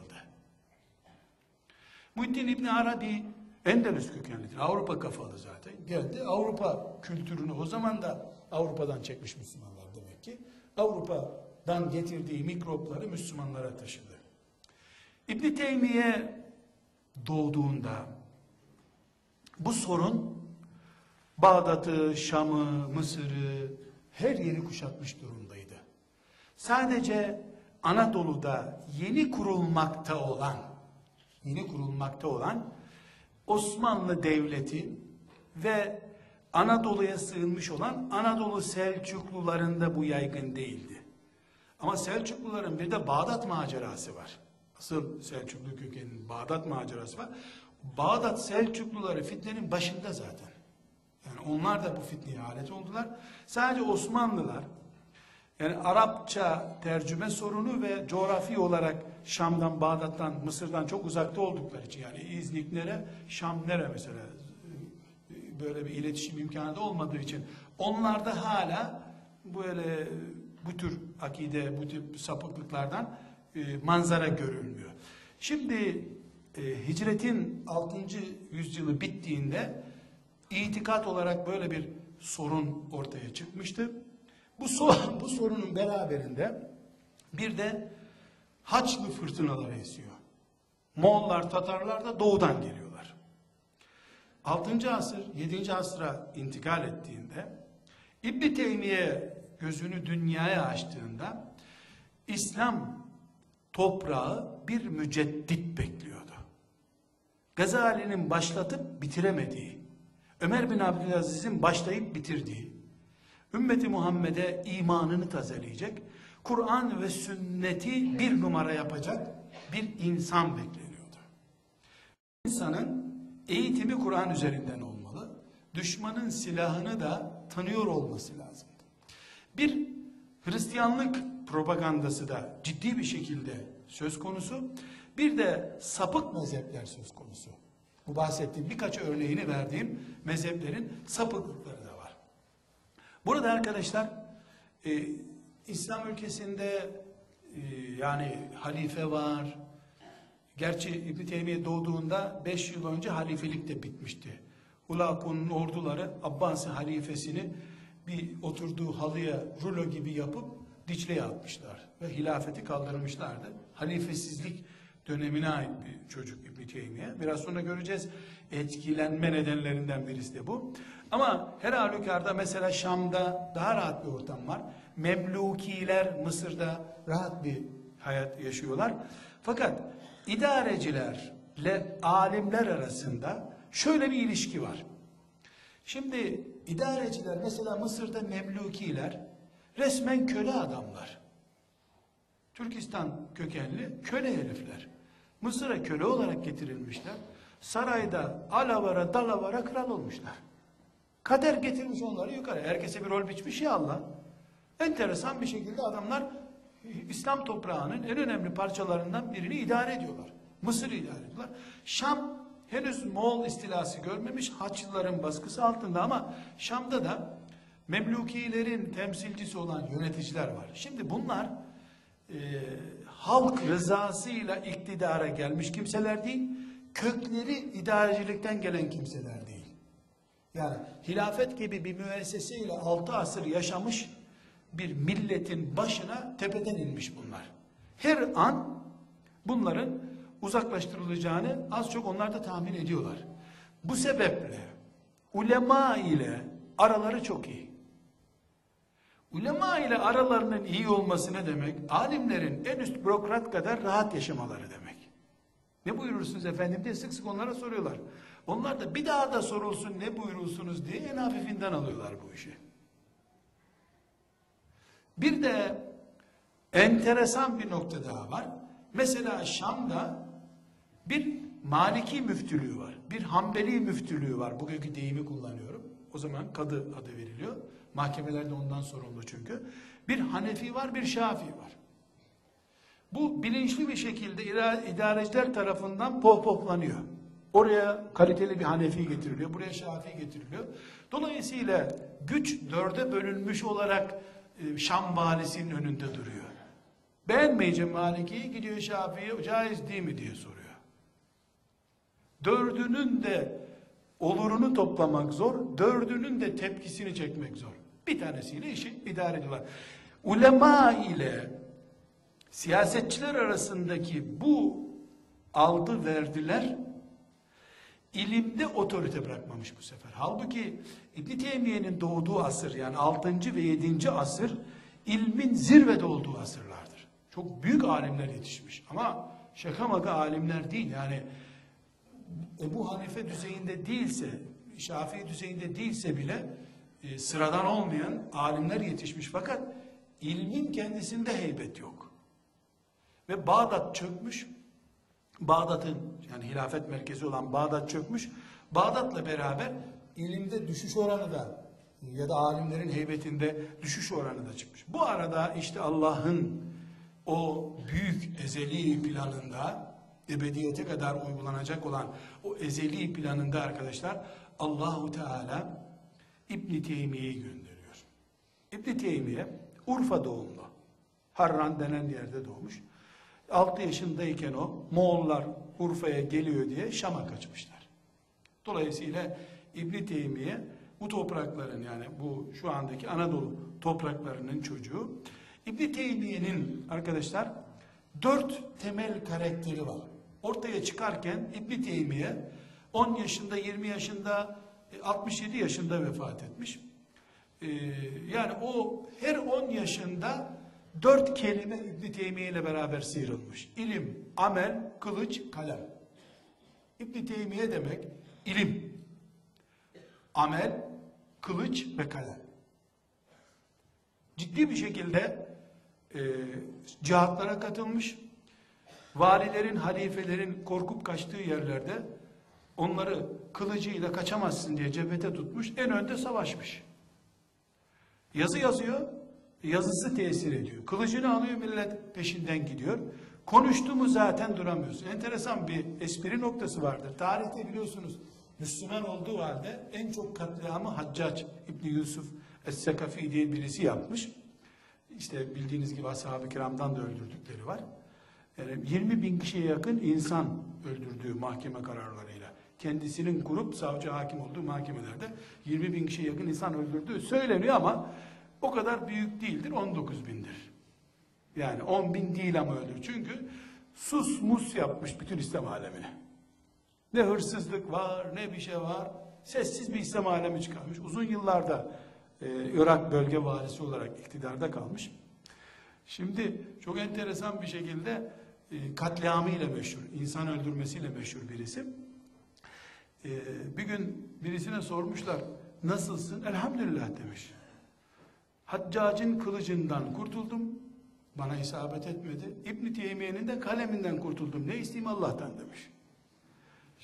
S2: Muhittin İbni Arabi Endülüs kökenlidir. Avrupa kafalı zaten. Geldi Avrupa kültürünü o zaman da Avrupa'dan çekmiş Müslümanlar demek ki. Avrupa'dan getirdiği mikropları Müslümanlara taşıdı. İbni Teymiye doğduğunda bu sorun Bağdat'ı, Şam'ı, Mısır'ı her yeri kuşatmış durumdaydı. Sadece Anadolu'da yeni kurulmakta olan yeni kurulmakta olan Osmanlı Devleti ve Anadolu'ya sığınmış olan Anadolu Selçuklularında bu yaygın değildi. Ama Selçukluların bir de Bağdat macerası var. Asıl Selçuklu kökeninin Bağdat macerası var. Bağdat Selçukluları fitnenin başında zaten. Yani onlar da bu fitneye alet oldular. Sadece Osmanlılar yani Arapça tercüme sorunu ve coğrafi olarak Şam'dan, Bağdat'tan, Mısır'dan çok uzakta oldukları için yani İznik nere, Şam nere mesela böyle bir iletişim imkanı da olmadığı için onlarda hala böyle bu tür akide, bu tür sapıklıklardan e, manzara görülmüyor. Şimdi e, hicretin 6. yüzyılı bittiğinde itikat olarak böyle bir sorun ortaya çıkmıştı. Bu, sorun, bu sorunun beraberinde bir de Haçlı fırtınaları esiyor. Moğollar, Tatarlar da doğudan geliyorlar. 6. asır, 7. asra intikal ettiğinde İbn Teymiye gözünü dünyaya açtığında İslam toprağı bir müceddit bekliyordu. Gazali'nin başlatıp bitiremediği, Ömer bin Abdülaziz'in başlayıp bitirdiği, ümmeti Muhammed'e imanını tazeleyecek, Kur'an ve sünneti bir numara yapacak bir insan bekleniyordu. İnsanın eğitimi Kur'an üzerinden olmalı, düşmanın silahını da tanıyor olması lazım. Bir Hristiyanlık propagandası da ciddi bir şekilde söz konusu, bir de sapık mezhepler söz konusu. Bu bahsettiğim birkaç örneğini verdiğim mezheplerin sapıklıkları da var. Burada arkadaşlar e, İslam ülkesinde e, yani halife var. Gerçi İbn Teymiye doğduğunda 5 yıl önce halifelik de bitmişti. Hulaku'nun orduları Abbasi halifesini bir oturduğu halıya rulo gibi yapıp Dicle'ye atmışlar ve hilafeti kaldırmışlardı. Halifesizlik dönemine ait bir çocuk İbn Teymiye. Biraz sonra göreceğiz etkilenme nedenlerinden birisi de bu. Ama her halükarda mesela Şam'da daha rahat bir ortam var. Memlukiler Mısır'da rahat bir hayat yaşıyorlar. Fakat idarecilerle alimler arasında şöyle bir ilişki var. Şimdi idareciler mesela Mısır'da Memlukiler resmen köle adamlar. Türkistan kökenli köle herifler. Mısır'a köle olarak getirilmişler. Sarayda alavara dalavara kral olmuşlar. Kader getirmiş onları yukarı. Herkese bir rol biçmiş ya Allah. Enteresan bir şekilde adamlar İslam toprağının en önemli parçalarından birini idare ediyorlar. Mısır'ı idare ediyorlar. Şam henüz Moğol istilası görmemiş Haçlıların baskısı altında ama Şam'da da Memlukilerin temsilcisi olan yöneticiler var. Şimdi bunlar e, halk rızasıyla iktidara gelmiş kimseler değil, kökleri idarecilikten gelen kimseler değil. Yani hilafet gibi bir müesseseyle altı asır yaşamış bir milletin başına tepeden inmiş bunlar. Her an bunların uzaklaştırılacağını az çok onlar da tahmin ediyorlar. Bu sebeple ulema ile araları çok iyi. Ulema ile aralarının iyi olması ne demek? Alimlerin en üst bürokrat kadar rahat yaşamaları demek. Ne buyurursunuz efendim diye sık sık onlara soruyorlar. Onlar da bir daha da sorulsun ne buyurursunuz diye en hafifinden alıyorlar bu işi. Bir de enteresan bir nokta daha var. Mesela Şam'da bir Maliki müftülüğü var. Bir Hanbeli müftülüğü var. Bugünkü deyimi kullanıyorum. O zaman kadı adı veriliyor. Mahkemelerde ondan sorumlu çünkü. Bir Hanefi var, bir Şafii var. Bu bilinçli bir şekilde idareciler tarafından pohpohlanıyor. Oraya kaliteli bir Hanefi getiriliyor, buraya Şafii getiriliyor. Dolayısıyla güç dörde bölünmüş olarak Şam valisinin önünde duruyor. Beğenmeyince Maliki'yi gidiyor Şafii'ye caiz değil mi diye soruyor. Dördünün de olurunu toplamak zor, dördünün de tepkisini çekmek zor. Bir tanesiyle işi idare ediyorlar. Ulema ile siyasetçiler arasındaki bu aldı verdiler ilimde otorite bırakmamış bu sefer. Halbuki İbn Teymiye'nin doğduğu asır yani 6. ve 7. asır ilmin zirvede olduğu asırlardır. Çok büyük alimler yetişmiş ama şaka maka alimler değil yani Ebu Hanife düzeyinde değilse Şafii düzeyinde değilse bile e, sıradan olmayan alimler yetişmiş fakat ilmin kendisinde heybet yok. Ve Bağdat çökmüş. Bağdat'ın yani hilafet merkezi olan Bağdat çökmüş. Bağdat'la beraber ilimde düşüş oranı da ya da alimlerin heybetinde düşüş oranı da çıkmış. Bu arada işte Allah'ın o büyük ezeli planında ebediyete kadar uygulanacak olan o ezeli planında arkadaşlar Allahu Teala İbn Teymiye'yi gönderiyor. İbn Teymiye Urfa doğumlu. Harran denen yerde doğmuş. 6 yaşındayken o Moğollar Urfa'ya geliyor diye Şam'a kaçmışlar. Dolayısıyla İbn Teymiye bu toprakların yani bu şu andaki Anadolu topraklarının çocuğu. İbn Teymiye'nin arkadaşlar dört temel karakteri var. Ortaya çıkarken İbn Teymiye 10 yaşında, 20 yaşında, 67 yaşında vefat etmiş. Ee, yani o her 10 yaşında dört kelime İbn Teymiye ile beraber sıyrılmış. İlim, amel, kılıç, kalem. İbn Teymiye demek ilim, amel, kılıç ve kalem. Ciddi bir şekilde e, cihatlara katılmış. Valilerin, halifelerin korkup kaçtığı yerlerde onları kılıcıyla kaçamazsın diye cephete tutmuş, en önde savaşmış. Yazı yazıyor, yazısı tesir ediyor. Kılıcını alıyor millet peşinden gidiyor. Konuştu mu zaten duramıyorsun. Enteresan bir espri noktası vardır. Tarihte biliyorsunuz Müslüman olduğu halde en çok katliamı Haccac İbni Yusuf Es-Sekafi diye birisi yapmış. İşte bildiğiniz gibi ashab-ı kiramdan da öldürdükleri var. Yani 20 bin kişiye yakın insan öldürdüğü mahkeme kararlarıyla. Kendisinin kurup savcı hakim olduğu mahkemelerde 20 bin kişiye yakın insan öldürdüğü söyleniyor ama o kadar büyük değildir. 19 bindir. Yani 10 bin değil ama öldür. Çünkü sus mus yapmış bütün İslam alemine. Ne hırsızlık var, ne bir şey var. Sessiz bir İslam alemi çıkarmış. Uzun yıllarda e, Irak bölge valisi olarak iktidarda kalmış. Şimdi çok enteresan bir şekilde e, katliamıyla meşhur, insan öldürmesiyle meşhur birisi. E, bir gün birisine sormuşlar, nasılsın? Elhamdülillah demiş. Haccacın kılıcından kurtuldum, bana isabet etmedi. İbn Teymiye'nin de kaleminden kurtuldum. Ne isteyeyim Allah'tan demiş.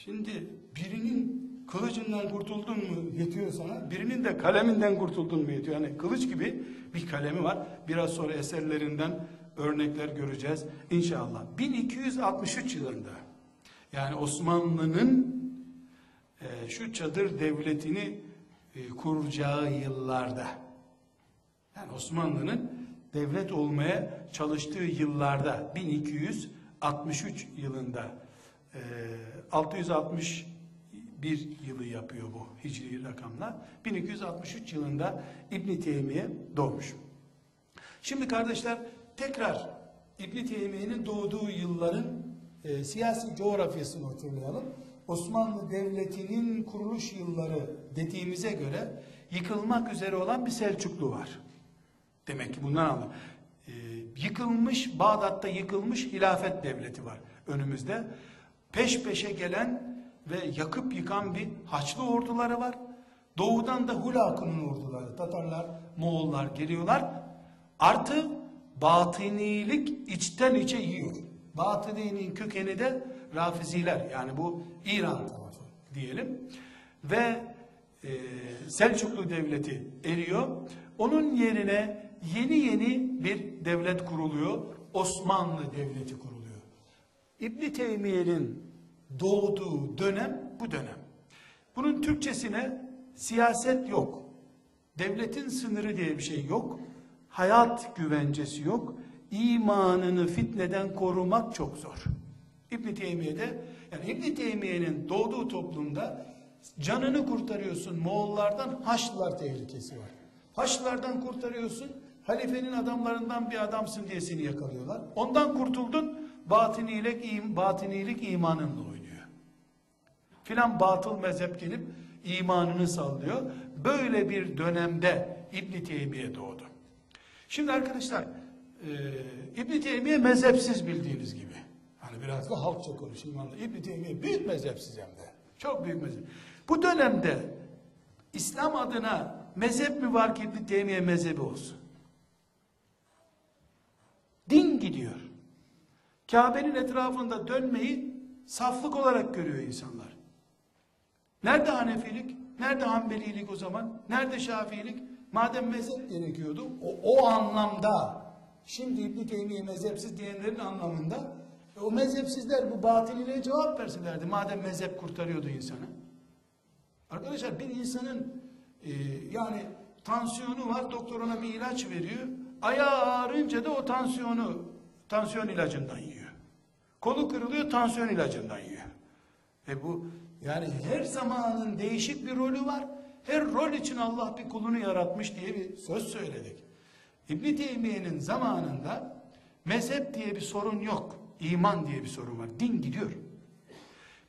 S2: Şimdi birinin kılıcından kurtuldun mu yetiyor sana, birinin de kaleminden kurtuldun mu yetiyor. Yani kılıç gibi bir kalemi var. Biraz sonra eserlerinden örnekler göreceğiz inşallah. 1263 yılında yani Osmanlı'nın e, şu çadır devletini e, kuracağı yıllarda yani Osmanlı'nın devlet olmaya çalıştığı yıllarda 1263 yılında e, 661 yılı yapıyor bu hicri rakamla. 1263 yılında İbn Teymiye doğmuş. Şimdi kardeşler tekrar İbn Teymiye'nin doğduğu yılların e, siyasi coğrafyasını hatırlayalım. Osmanlı Devleti'nin kuruluş yılları dediğimize göre yıkılmak üzere olan bir Selçuklu var. Demek ki bundan anla. Ee, yıkılmış, Bağdat'ta yıkılmış hilafet devleti var önümüzde. Peş peşe gelen ve yakıp yıkan bir Haçlı orduları var. Doğudan da Hulaku'nun orduları, Tatarlar, Moğollar geliyorlar. Artı batınilik içten içe yiyor. Batıninin kökeni de Rafiziler yani bu İran diyelim. Ve e, Selçuklu devleti eriyor. Onun yerine yeni yeni bir devlet kuruluyor. Osmanlı devleti kuruluyor. İbn Teymiye'nin doğduğu dönem bu dönem. Bunun Türkçesine siyaset yok. Devletin sınırı diye bir şey yok. Hayat güvencesi yok. İmanını fitneden korumak çok zor. İbn Teymiye'de yani İbn Teymiye'nin doğduğu toplumda canını kurtarıyorsun Moğollardan Haçlılar tehlikesi var. Haçlılardan kurtarıyorsun halifenin adamlarından bir adamsın diye seni yakalıyorlar. Ondan kurtuldun batinilik, batinilik imanınla oynuyor. Filan batıl mezhep gelip imanını sallıyor. Böyle bir dönemde İbn Teymiye doğdu. Şimdi arkadaşlar e, İbn Teymiye mezhepsiz bildiğiniz gibi. Hani biraz da halkça konuşayım anla. İbn Teymiye büyük mezhepsiz hem de. Çok büyük mezhep. Bu dönemde İslam adına mezhep mi var ki İbn Teymiye mezhebi olsun? Din gidiyor. Kabe'nin etrafında dönmeyi saflık olarak görüyor insanlar. Nerede Hanefilik? Nerede Hanbelilik o zaman? Nerede Şafiilik? Madem mezhep gerekiyordu, o, o anlamda, şimdi İbn Teymiye mezhepsiz diyenlerin anlamında, o mezhepsizler bu batiliğe cevap verselerdi. Madem mezhep kurtarıyordu insanı. Arkadaşlar bir insanın e, yani tansiyonu var, doktor ona bir ilaç veriyor. Ayağı ağrınca da o tansiyonu, tansiyon ilacından yiyor. Kolu kırılıyor, tansiyon ilacından yiyor. E bu yani her zamanın değişik bir rolü var. Her rol için Allah bir kulunu yaratmış diye bir söz söyledik. İbn Teymiye'nin zamanında mezhep diye bir sorun yok. İman diye bir sorun var. Din gidiyor.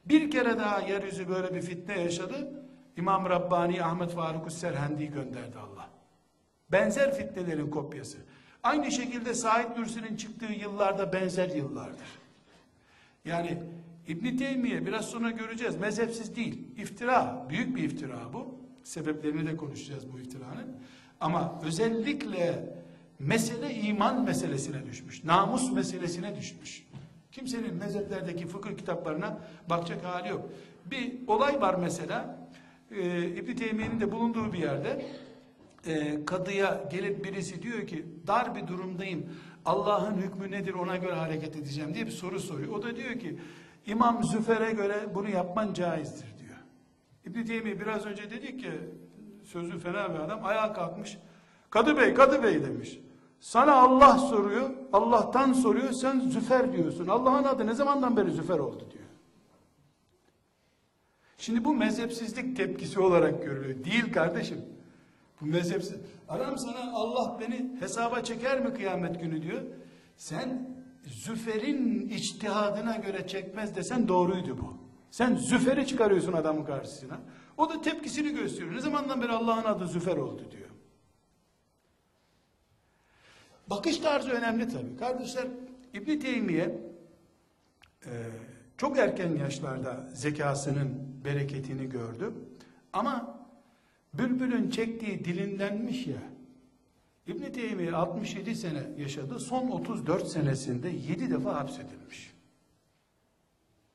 S2: Bir kere daha yeryüzü böyle bir fitne yaşadı. İmam Rabbani Ahmet Faruk Serhendi'yi gönderdi Allah. Benzer fitnelerin kopyası. Aynı şekilde Said Nursi'nin çıktığı yıllarda benzer yıllardır. Yani İbn Teymiye biraz sonra göreceğiz. Mezhepsiz değil. İftira, büyük bir iftira bu. Sebeplerini de konuşacağız bu iftiranın. Ama özellikle mesele iman meselesine düşmüş. Namus meselesine düşmüş. Kimsenin mezheplerdeki fıkıh kitaplarına bakacak hali yok. Bir olay var mesela. Ee, İbn Teymiye'nin de bulunduğu bir yerde e, kadıya gelip birisi diyor ki dar bir durumdayım Allah'ın hükmü nedir ona göre hareket edeceğim diye bir soru soruyor. O da diyor ki İmam Züfer'e göre bunu yapman caizdir diyor. İbn Teymiye biraz önce dedik ki sözü fena bir adam ayağa kalkmış. Kadı Bey, Kadı Bey demiş. Sana Allah soruyor, Allah'tan soruyor, sen Züfer diyorsun. Allah'ın adı ne zamandan beri Züfer oldu diyor. Şimdi bu mezhepsizlik tepkisi olarak görülüyor. Değil kardeşim. Mezhepsiz. Adam sana Allah beni hesaba çeker mi kıyamet günü diyor. Sen Züfer'in içtihadına göre çekmez desen doğruydu bu. Sen Züfer'i çıkarıyorsun adamın karşısına. O da tepkisini gösteriyor. Ne zamandan beri Allah'ın adı Züfer oldu diyor. Bakış tarzı önemli tabii. Kardeşler İbn Teymiye e, çok erken yaşlarda zekasının bereketini gördü. Ama bülbülün çektiği dilindenmiş ya. İbn Teymiye 67 sene yaşadı. Son 34 senesinde 7 defa hapsedilmiş.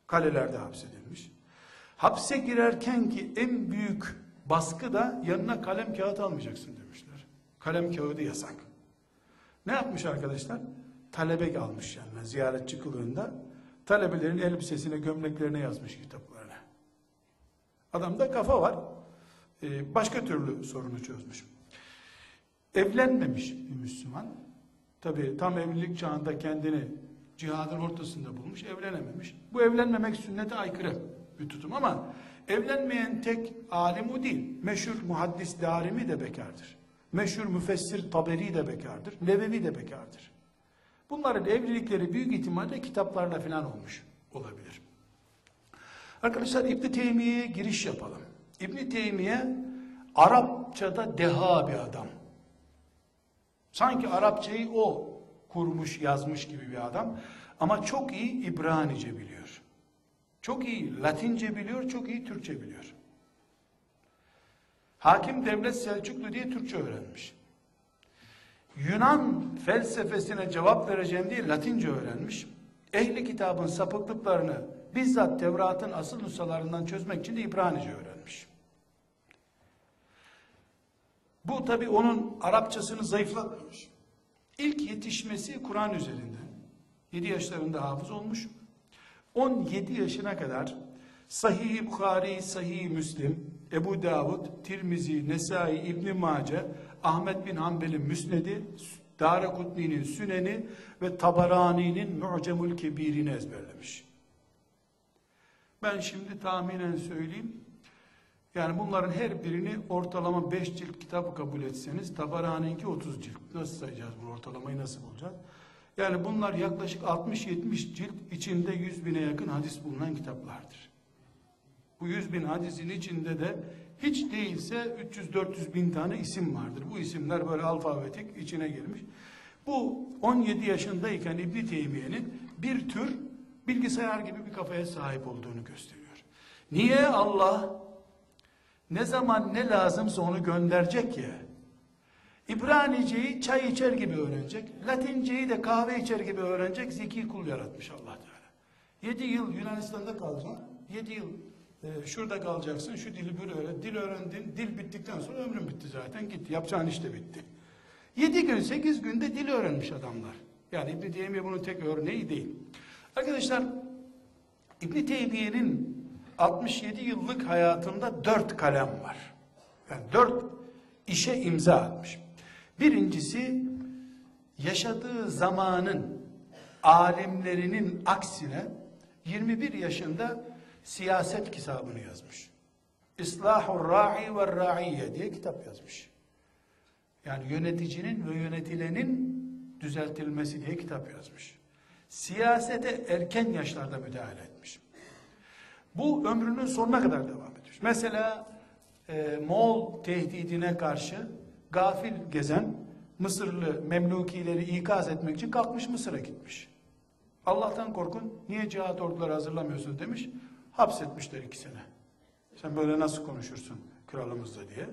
S2: Kalelerde hapsedilmiş. Hapse girerken ki en büyük baskı da yanına kalem kağıt almayacaksın demişler. Kalem kağıdı yasak. Ne yapmış arkadaşlar? Talebe almış yanına ziyaretçi kılığında. Talebelerin elbisesine, gömleklerine yazmış kitaplarına. Adamda kafa var. Ee, başka türlü sorunu çözmüş. Evlenmemiş bir Müslüman. Tabi tam evlilik çağında kendini cihadın ortasında bulmuş, evlenememiş. Bu evlenmemek sünnete aykırı bir tutum ama evlenmeyen tek alim o değil. Meşhur muhaddis Darimi de bekardır. Meşhur müfessir Taberi de bekardır. Nevevi de bekardır. Bunların evlilikleri büyük ihtimalle kitaplarla falan olmuş olabilir. Arkadaşlar İbn Teymiye'ye giriş yapalım. İbn Teymiye Arapçada deha bir adam. Sanki Arapçayı o kurmuş, yazmış gibi bir adam. Ama çok iyi İbranice biliyor. Çok iyi Latince biliyor, çok iyi Türkçe biliyor. Hakim Devlet Selçuklu diye Türkçe öğrenmiş. Yunan felsefesine cevap vereceğim diye Latince öğrenmiş. Ehli kitabın sapıklıklarını bizzat Tevrat'ın asıl nüshalarından çözmek için de İbranice öğrenmiş. Bu tabi onun Arapçasını zayıflatmamış. İlk yetişmesi Kur'an üzerinde. 7 yaşlarında hafız olmuş. 17 yaşına kadar Sahih-i Bukhari, Sahih-i Müslim, Ebu Davud, Tirmizi, Nesai, İbn Mace, Ahmet bin Hanbel'in Müsnedi, Darekutni'nin Süneni ve Tabarani'nin Mu'cemul Kebir'ini ezberlemiş. Ben şimdi tahminen söyleyeyim. Yani bunların her birini ortalama 5 cilt kitap kabul etseniz Tabarani'ninki 30 cilt. Nasıl sayacağız bu ortalamayı nasıl bulacağız? Yani bunlar yaklaşık 60-70 cilt içinde 100 bine yakın hadis bulunan kitaplardır. Bu 100 bin hadisin içinde de hiç değilse 300-400 bin tane isim vardır. Bu isimler böyle alfabetik içine girmiş. Bu 17 yaşındayken İbn Teymiye'nin bir tür bilgisayar gibi bir kafaya sahip olduğunu gösteriyor. Niye Allah ne zaman ne lazımsa onu gönderecek ya. İbraniceyi çay içer gibi öğrenecek. Latinceyi de kahve içer gibi öğrenecek. Zeki kul yaratmış Allah Teala. 7 yıl Yunanistan'da kalacaksın. 7 yıl e, şurada kalacaksın. Şu dili böyle öğren. Dil öğrendin. Dil bittikten sonra ömrün bitti zaten. Gitti. Yapacağın iş de bitti. 7 gün 8 günde dil öğrenmiş adamlar. Yani İbn Teymiye bunun tek örneği değil. Arkadaşlar İbn Teymiye'nin 67 yıllık hayatında 4 kalem var. Yani 4 işe imza atmış. Birincisi yaşadığı zamanın alimlerinin aksine 21 yaşında siyaset kitabını yazmış. İslahur ra'i ve ra'iyye diye kitap yazmış. Yani yöneticinin ve yönetilenin düzeltilmesi diye kitap yazmış. Siyasete erken yaşlarda müdahale etmiş. Bu ömrünün sonuna kadar devam etmiş. Mesela e, Moğol tehdidine karşı gafil gezen Mısırlı Memlukileri ikaz etmek için kalkmış Mısır'a gitmiş. Allah'tan korkun niye cihat orduları hazırlamıyorsun demiş. Hapsetmişler iki sene. Sen böyle nasıl konuşursun kralımızla diye.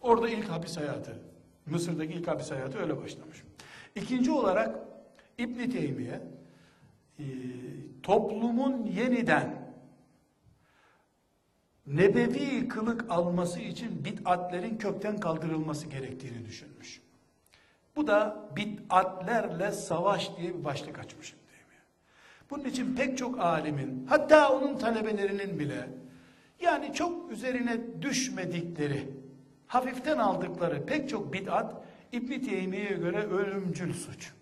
S2: Orada ilk hapis hayatı, Mısır'daki ilk hapis hayatı öyle başlamış. İkinci olarak İbn Teymiye e, toplumun yeniden nebevi kılık alması için bid'atlerin kökten kaldırılması gerektiğini düşünmüş. Bu da bid'atlerle savaş diye bir başlık mi? Bunun için pek çok alimin, hatta onun talebelerinin bile, yani çok üzerine düşmedikleri, hafiften aldıkları pek çok bid'at, İbn Teymiye'ye göre ölümcül suç.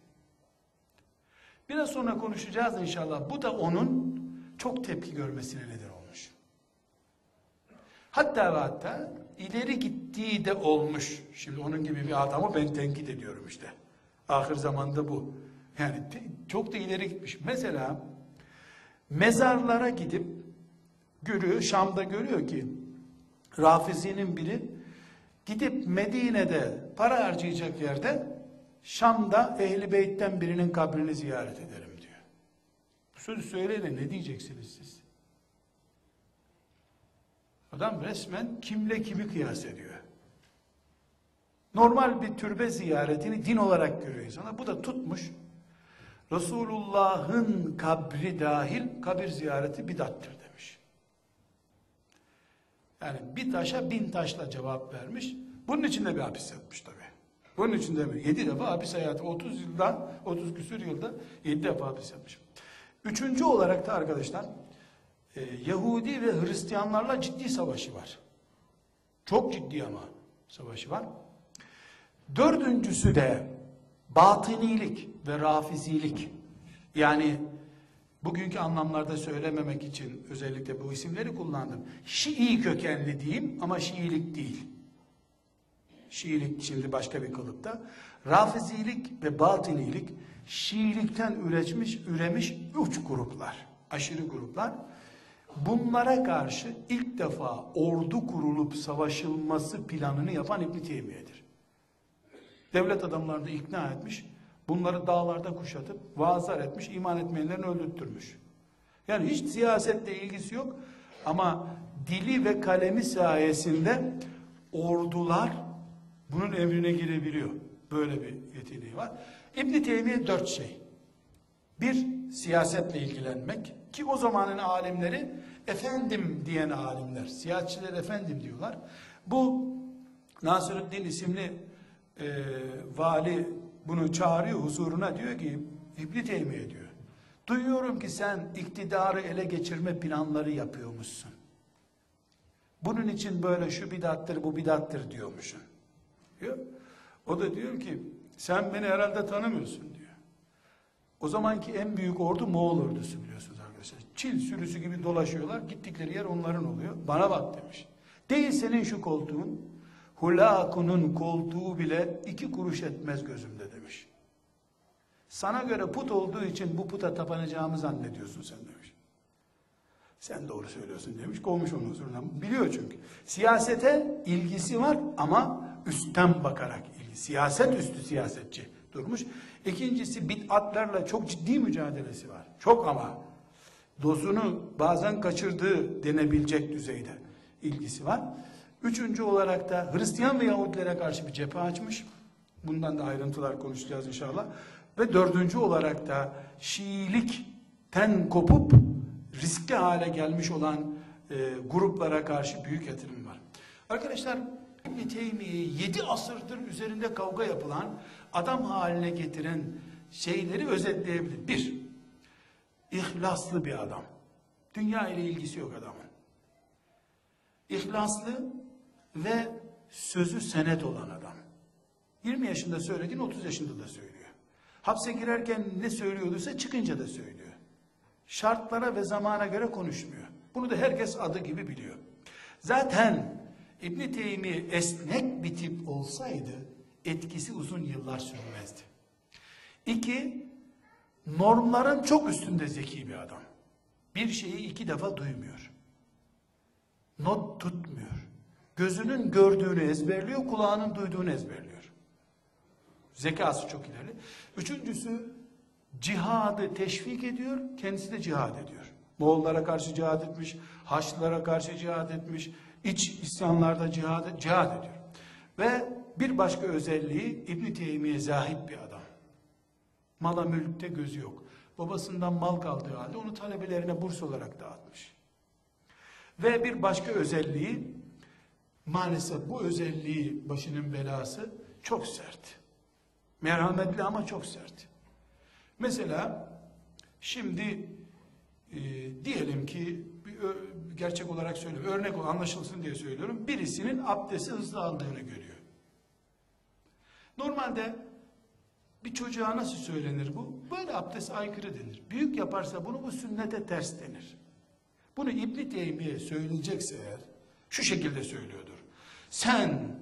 S2: Biraz sonra konuşacağız inşallah. Bu da onun çok tepki görmesine neden. Hatta ve hatta ileri gittiği de olmuş. Şimdi onun gibi bir adamı ben tenkit ediyorum işte. Ahir zamanda bu. Yani çok da ileri gitmiş. Mesela mezarlara gidip görüyor, Şam'da görüyor ki Rafizi'nin biri gidip Medine'de para harcayacak yerde Şam'da Ehli Beyt'ten birinin kabrini ziyaret ederim diyor. Bu sözü söyleyene ne diyeceksiniz siz? Adam resmen kimle kimi kıyas ediyor. Normal bir türbe ziyaretini din olarak görüyor insana. Bu da tutmuş. Resulullah'ın kabri dahil kabir ziyareti bidattır demiş. Yani bir taşa bin taşla cevap vermiş. Bunun için de bir hapis yatmış tabi. Bunun için de mi? Yedi defa hapis hayatı. 30 yıldan, 30 küsür yılda yedi defa hapis yapmış. Üçüncü olarak da arkadaşlar, e, Yahudi ve Hristiyanlarla ciddi savaşı var. Çok ciddi ama savaşı var. Dördüncüsü de batınilik ve rafizilik. Yani bugünkü anlamlarda söylememek için özellikle bu isimleri kullandım. Şii kökenli diyeyim ama Şiilik değil. Şiilik şimdi başka bir kılıkta. Rafizilik ve batınilik Şiilikten üretmiş, üremiş üç gruplar. Aşırı gruplar. Bunlara karşı ilk defa ordu kurulup savaşılması planını yapan İbn Teymiye'dir. Devlet adamlarını ikna etmiş. Bunları dağlarda kuşatıp vaazlar etmiş, iman etmeyenlerini öldürtmüş. Yani hiç siyasetle ilgisi yok ama dili ve kalemi sayesinde ordular bunun emrine girebiliyor. Böyle bir yeteneği var. İbn Teymiye dört şey. Bir, siyasetle ilgilenmek ki o zamanın alimleri efendim diyen alimler, siyasetçiler efendim diyorlar. Bu Nasırüddin isimli e, vali bunu çağırıyor huzuruna diyor ki İbn Teymiye diyor. Duyuyorum ki sen iktidarı ele geçirme planları yapıyormuşsun. Bunun için böyle şu bidattır bu bidattır diyormuşsun. Diyor. O da diyor ki sen beni herhalde tanımıyorsun diyor. O zamanki en büyük ordu Moğol ordusu biliyorsunuz. Çil sürüsü gibi dolaşıyorlar. Gittikleri yer onların oluyor. Bana bak demiş. Değil senin şu koltuğun. Hulakunun koltuğu bile iki kuruş etmez gözümde demiş. Sana göre put olduğu için bu puta tapanacağımı zannediyorsun sen demiş. Sen doğru söylüyorsun demiş. Kovmuş onu huzuruna. Biliyor çünkü. Siyasete ilgisi var ama üstten bakarak ilgi. Siyaset üstü siyasetçi durmuş. İkincisi bid'atlarla çok ciddi mücadelesi var. Çok ama dozunu bazen kaçırdığı denebilecek düzeyde ilgisi var. Üçüncü olarak da Hristiyan ve Yahudilere karşı bir cephe açmış. Bundan da ayrıntılar konuşacağız inşallah. Ve dördüncü olarak da Şiilikten kopup riskli hale gelmiş olan e, gruplara karşı büyük yatırım var. Arkadaşlar İbn Teymiye'yi 7 asırdır üzerinde kavga yapılan adam haline getiren şeyleri özetleyebilir. Bir, ihlaslı bir adam. Dünya ile ilgisi yok adamın. İhlaslı ve sözü senet olan adam. 20 yaşında söylediğini 30 yaşında da söylüyor. Hapse girerken ne söylüyorduysa çıkınca da söylüyor. Şartlara ve zamana göre konuşmuyor. Bunu da herkes adı gibi biliyor. Zaten İbn Teymi esnek bir tip olsaydı etkisi uzun yıllar sürmezdi. İki, normların çok üstünde zeki bir adam. Bir şeyi iki defa duymuyor. Not tutmuyor. Gözünün gördüğünü ezberliyor, kulağının duyduğunu ezberliyor. Zekası çok ileri. Üçüncüsü cihadı teşvik ediyor, kendisi de cihad ediyor. Moğollara karşı cihad etmiş, Haçlılara karşı cihad etmiş, iç isyanlarda cihad, cihad ediyor. Ve bir başka özelliği İbn Teymiye zahid bir adam. Mala mülkte gözü yok. Babasından mal kaldığı halde onu talebelerine burs olarak dağıtmış. Ve bir başka özelliği maalesef bu özelliği başının belası çok sert. Merhametli ama çok sert. Mesela şimdi e, diyelim ki gerçek olarak söylüyorum, örnek ol- anlaşılsın diye söylüyorum. Birisinin abdesti hızlı aldığını görüyor. Normalde bir çocuğa nasıl söylenir bu? Böyle abdest aykırı denir. Büyük yaparsa bunu bu sünnete ters denir. Bunu İbn Teymiye söyleyecekse eğer şu şekilde söylüyordur. Sen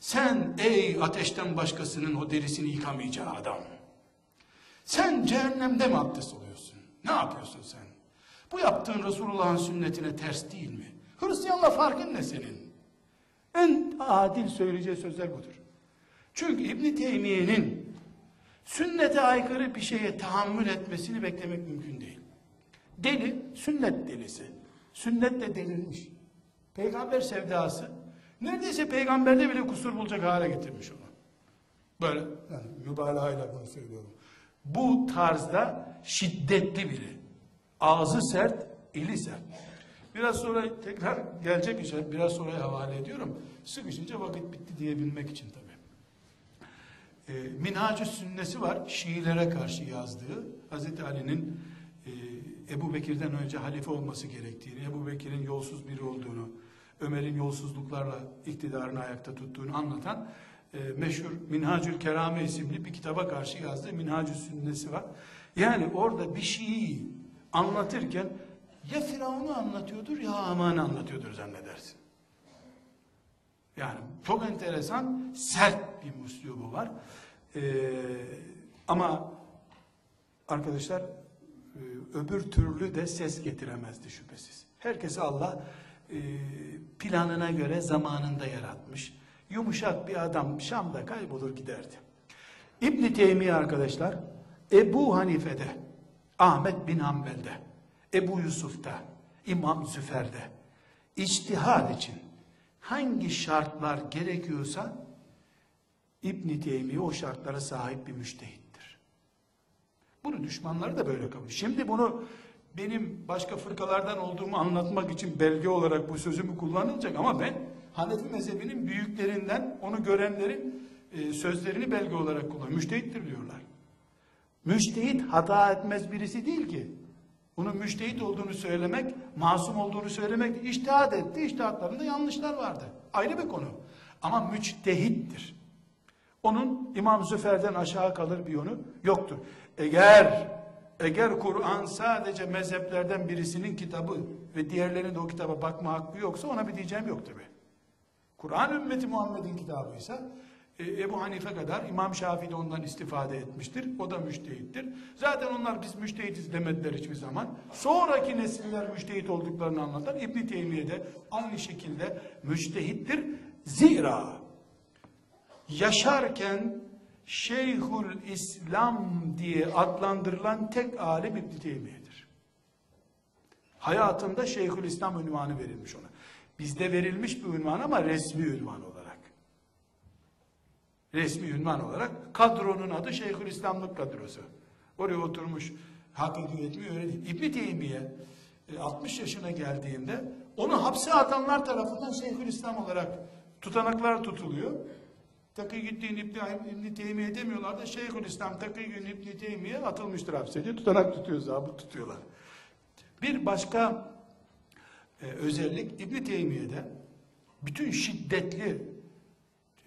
S2: sen ey ateşten başkasının o derisini yıkamayacağı adam. Sen cehennemde mi abdest oluyorsun? Ne yapıyorsun sen? Bu yaptığın Resulullah'ın sünnetine ters değil mi? Hristiyanla farkın ne senin? En adil söyleyeceği sözler budur. Çünkü İbn Teymiye'nin sünnete aykırı bir şeye tahammül etmesini beklemek mümkün değil. Deli, sünnet delisi. Sünnetle delirmiş. Peygamber sevdası neredeyse peygamberde bile kusur bulacak hale getirmiş onu. Böyle yani mübalağayla bunu söylüyorum. Bu tarzda şiddetli biri. Ağzı sert, eli sert. Biraz sonra tekrar gelecek inşallah. Biraz sonra havale ediyorum. Sıkışınca vakit bitti diyebilmek için tabii. E, Minhacü Sünnesi var. Şiilere karşı yazdığı. Hazreti Ali'nin e, Ebu Bekir'den önce halife olması gerektiğini, Ebu Bekir'in yolsuz biri olduğunu, Ömer'in yolsuzluklarla iktidarını ayakta tuttuğunu anlatan e, meşhur Minhacül Kerame isimli bir kitaba karşı yazdığı Minhacü Sünnesi var. Yani orada bir şeyi anlatırken ya Firavun'u anlatıyordur ya Haman'ı anlatıyordur zannedersin. Yani çok enteresan, sert bir muslubu var. Ee, ama arkadaşlar e, öbür türlü de ses getiremezdi şüphesiz. Herkesi Allah e, planına göre zamanında yaratmış. Yumuşak bir adam Şam'da kaybolur giderdi. İbn Teymiye arkadaşlar Ebu Hanife'de, Ahmet bin Hanbel'de, Ebu Yusuf'ta, İmam Züfer'de içtihad için hangi şartlar gerekiyorsa İbn Teymiye o şartlara sahip bir müştehittir. Bunu düşmanları da böyle kabul. Şimdi bunu benim başka fırkalardan olduğumu anlatmak için belge olarak bu sözümü kullanılacak ama ben Hanefi mezhebinin büyüklerinden onu görenlerin e, sözlerini belge olarak kullanıyorum. Müştehittir diyorlar. Müştehit hata etmez birisi değil ki. Bunun müştehit olduğunu söylemek, masum olduğunu söylemek, iştihat etti, iştihatlarında yanlışlar vardı. Ayrı bir konu. Ama müçtehittir. Onun İmam Züfer'den aşağı kalır bir yönü yoktur. Eğer eğer Kur'an sadece mezheplerden birisinin kitabı ve diğerlerinin de o kitaba bakma hakkı yoksa ona bir diyeceğim yok tabi. Kur'an ümmeti Muhammed'in kitabıysa e, Ebu Hanife kadar İmam Şafii de ondan istifade etmiştir. O da müştehittir. Zaten onlar biz müştehitiz demediler hiçbir zaman. Sonraki nesiller müştehit olduklarını anlatan İbn Teymiye de aynı şekilde müştehittir. Zira yaşarken Şeyhül İslam diye adlandırılan tek alim İbn Teymiye'dir. Hayatında Şeyhül İslam ünvanı verilmiş ona. Bizde verilmiş bir ünvan ama resmi ünvan olarak. Resmi ünvan olarak kadronun adı Şeyhülislamlık kadrosu. Oraya oturmuş hak ediyor etmiyor öyle değil. İbn Teymiye e, 60 yaşına geldiğinde onu hapse atanlar tarafından Şeyhülislam olarak tutanaklar tutuluyor. Takiyüddin İbni, İbni Teymiye demiyorlar da Şeyhülislam Takiyüddin İbni Teymiye atılmıştır hapse tutanak tutuyor, zabıt tutuyorlar. Bir başka e, özellik İbni Teymiye'de bütün şiddetli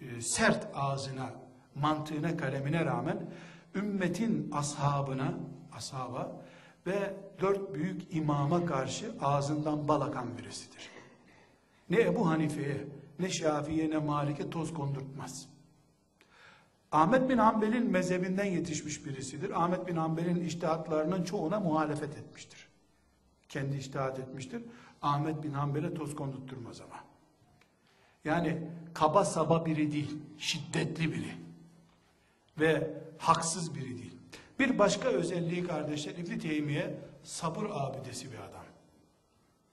S2: e, sert ağzına, mantığına, kalemine rağmen ümmetin ashabına, ashaba ve dört büyük imama karşı ağzından bal akan birisidir. Ne Ebu Hanife'ye, ne Şafii'ye, ne Malik'e toz kondurtmaz. Ahmet bin Hanbel'in mezhebinden yetişmiş birisidir. Ahmet bin Hanbel'in iştihatlarının çoğuna muhalefet etmiştir. Kendi iştihat etmiştir. Ahmet bin Hanbel'e toz kondurtturmaz ama. Yani kaba saba biri değil, şiddetli biri. Ve haksız biri değil. Bir başka özelliği kardeşler İbn Teymiye sabır abidesi bir adam.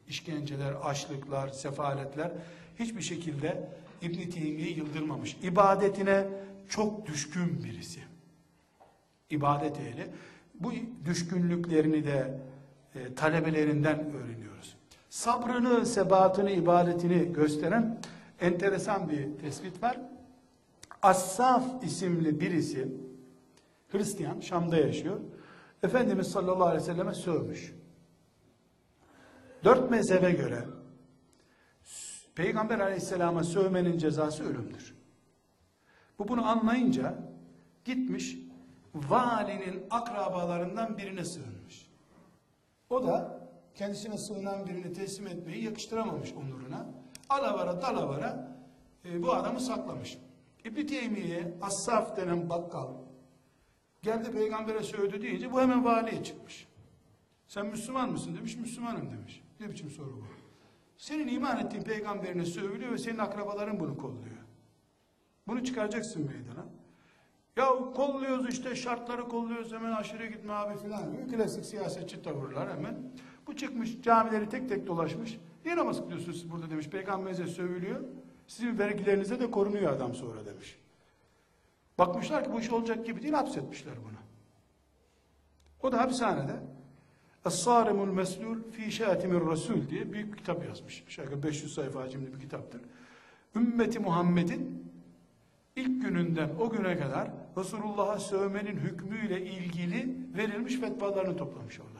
S2: İşkenceler, açlıklar, sefaletler hiçbir şekilde İbn Teymiye yıldırmamış. İbadetine çok düşkün birisi. İbadet ehli. Bu düşkünlüklerini de e, talebelerinden öğreniyoruz. Sabrını, sebatını, ibadetini gösteren enteresan bir tespit var. Assaf isimli birisi Hristiyan, Şam'da yaşıyor. Efendimiz sallallahu aleyhi ve selleme sövmüş. Dört mezhebe göre Peygamber aleyhisselama sövmenin cezası ölümdür. Bu bunu anlayınca gitmiş valinin akrabalarından birine sığınmış. O da kendisine sığınan birini teslim etmeyi yakıştıramamış onuruna. Alavara dalavara e, bu adamı saklamış. İbn-i Teymiye Assaf denen bakkal geldi peygambere sövdü deyince bu hemen valiye çıkmış. Sen Müslüman mısın demiş, Müslümanım demiş. Ne biçim soru bu? Senin iman ettiğin peygamberine sövülüyor ve senin akrabaların bunu kolluyor. Bunu çıkaracaksın meydana. Ya kolluyoruz işte şartları kolluyoruz hemen aşırı gitme abi filan diyor. Klasik siyasetçi tavırlar hemen. Bu çıkmış camileri tek tek dolaşmış. Niye namaz kılıyorsunuz siz burada demiş. Peygamberinize sövülüyor. Sizin vergilerinize de korunuyor adam sonra demiş. Bakmışlar ki bu iş olacak gibi değil hapsetmişler bunu. O da hapishanede Es-Sarimul Meslul fi Şatimir Resul diye büyük bir kitap yazmış. Şöyle 500 sayfa hacimli bir kitaptır. Ümmeti Muhammed'in ilk gününden o güne kadar Resulullah'a sövmenin hükmüyle ilgili verilmiş fetvalarını toplamış orada.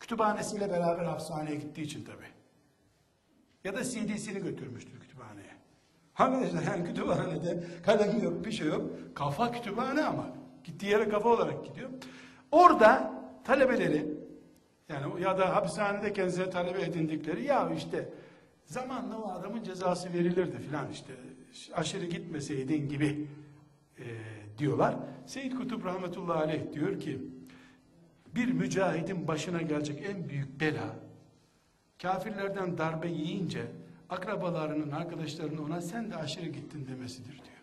S2: Kütüphanesiyle beraber hapishaneye gittiği için tabi. Ya da CD'sini götürmüştür kütüphaneye. Arkadaşlar yani kütüphanede kalem yok bir şey yok. Kafa kütüphane ama. Gittiği yere kafa olarak gidiyor. Orada talebeleri yani ya da hapishanede kendisine talebe edindikleri ya işte zamanla o adamın cezası verilirdi filan işte aşırı gitmeseydin gibi e, diyorlar. Seyyid Kutup rahmetullahi aleyh diyor ki bir mücahidin başına gelecek en büyük bela kafirlerden darbe yiyince akrabalarının arkadaşlarının ona sen de aşırı gittin demesidir diyor.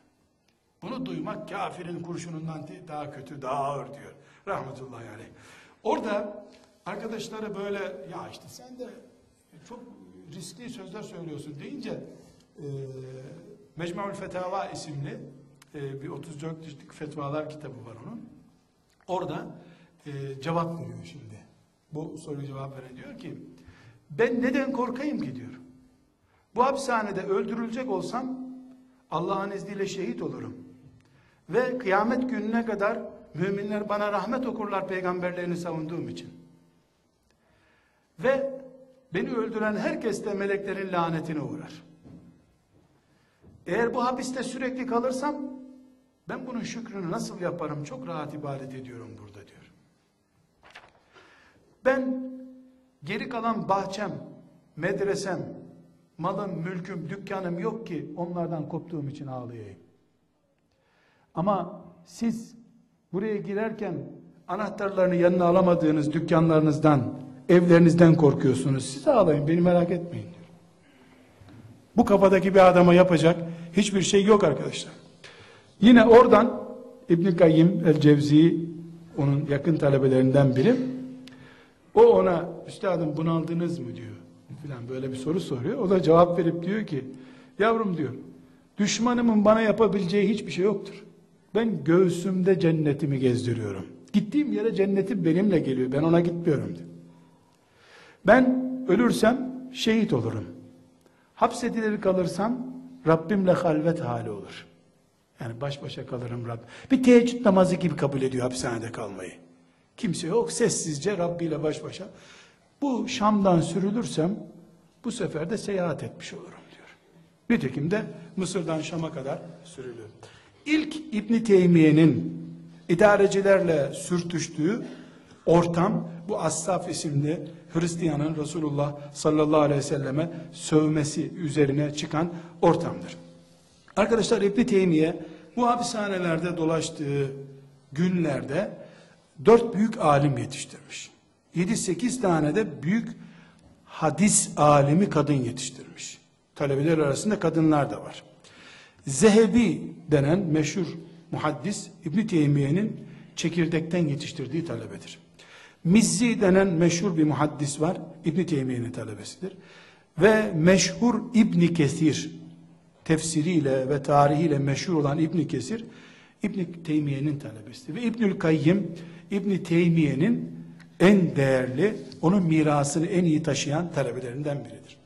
S2: Bunu duymak kafirin kurşunundan daha kötü daha ağır diyor rahmetullahi aleyh. Orada arkadaşları böyle ya işte sen de çok riskli sözler söylüyorsun deyince e, Mecmua'ül Fetava isimli e, bir 34 ciltlik fetvalar kitabı var onun. Orada e, cevap veriyor şimdi. Bu soruya cevap veren diyor ki ben neden korkayım ki diyor. Bu hapishanede öldürülecek olsam Allah'ın izniyle şehit olurum. Ve kıyamet gününe kadar müminler bana rahmet okurlar peygamberlerini savunduğum için. Ve beni öldüren herkes de meleklerin lanetine uğrar. Eğer bu hapiste sürekli kalırsam ben bunun şükrünü nasıl yaparım? Çok rahat ibadet ediyorum burada diyor. Ben geri kalan bahçem, medresem, malım, mülküm, dükkanım yok ki onlardan koptuğum için ağlayayım. Ama siz buraya girerken anahtarlarını yanına alamadığınız dükkanlarınızdan, evlerinizden korkuyorsunuz. Siz ağlayın, beni merak etmeyin. Bu kafadaki bir adama yapacak hiçbir şey yok arkadaşlar. Yine oradan İbn Kayyim el-Cevzi onun yakın talebelerinden biri. O ona üstadım bunaldınız mı diyor. Filan böyle bir soru soruyor. O da cevap verip diyor ki yavrum diyor düşmanımın bana yapabileceği hiçbir şey yoktur. Ben göğsümde cennetimi gezdiriyorum. Gittiğim yere cennetim benimle geliyor. Ben ona gitmiyorum diyor. Ben ölürsem şehit olurum. Hapsedilir kalırsam Rabbimle halvet hali olur. Yani baş başa kalırım Rabb. Bir teheccüd namazı gibi kabul ediyor hapishanede kalmayı. Kimse yok sessizce Rabbi ile baş başa. Bu Şam'dan sürülürsem bu sefer de seyahat etmiş olurum diyor. Nitekim de Mısır'dan Şam'a kadar sürülüyor. İlk İbn Teymiye'nin idarecilerle sürtüştüğü ortam bu Assaf isimli Hristiyanın Resulullah sallallahu aleyhi ve selleme sövmesi üzerine çıkan ortamdır. Arkadaşlar İbn Teymiye bu hapishanelerde dolaştığı günlerde dört büyük alim yetiştirmiş. 7-8 tane de büyük hadis alimi kadın yetiştirmiş. Talebeler arasında kadınlar da var. Zehebi denen meşhur muhaddis İbn Teymiye'nin çekirdekten yetiştirdiği talebedir. Mizzi denen meşhur bir muhaddis var. İbn Teymiye'nin talebesidir. Ve meşhur İbn Kesir tefsiriyle ve tarihiyle meşhur olan İbn Kesir İbn Teymiye'nin talebesidir. Ve İbnül Kayyim İbn Teymiye'nin en değerli, onun mirasını en iyi taşıyan talebelerinden biridir.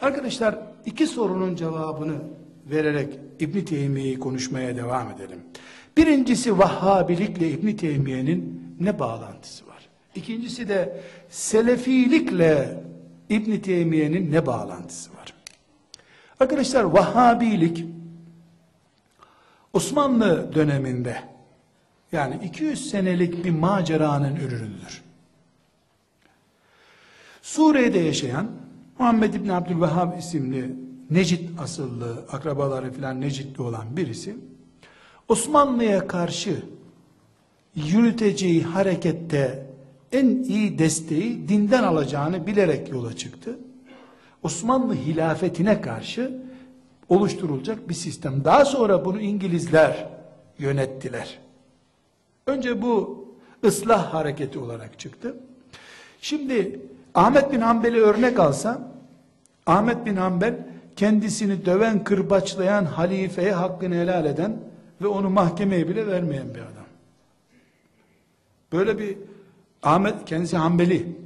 S2: Arkadaşlar iki sorunun cevabını vererek İbn Teymiye'yi konuşmaya devam edelim. Birincisi Vahhabilikle İbn Teymiye'nin ne bağlantısı var? İkincisi de Selefilikle İbn Teymiye'nin ne bağlantısı var? Arkadaşlar Vahhabilik Osmanlı döneminde yani 200 senelik bir maceranın ürünüdür. Suriye'de yaşayan Muhammed İbni Abdülvehhab isimli Necit asıllı akrabaları filan Necitli olan birisi Osmanlı'ya karşı yürüteceği harekette en iyi desteği dinden alacağını bilerek yola çıktı. Osmanlı hilafetine karşı oluşturulacak bir sistem. Daha sonra bunu İngilizler yönettiler. Önce bu ıslah hareketi olarak çıktı. Şimdi Ahmet bin Hanbel'i örnek alsam, Ahmet bin Hanbel kendisini döven, kırbaçlayan halifeye hakkını helal eden ve onu mahkemeye bile vermeyen bir adam. Böyle bir Ahmet kendisi Hanbeli.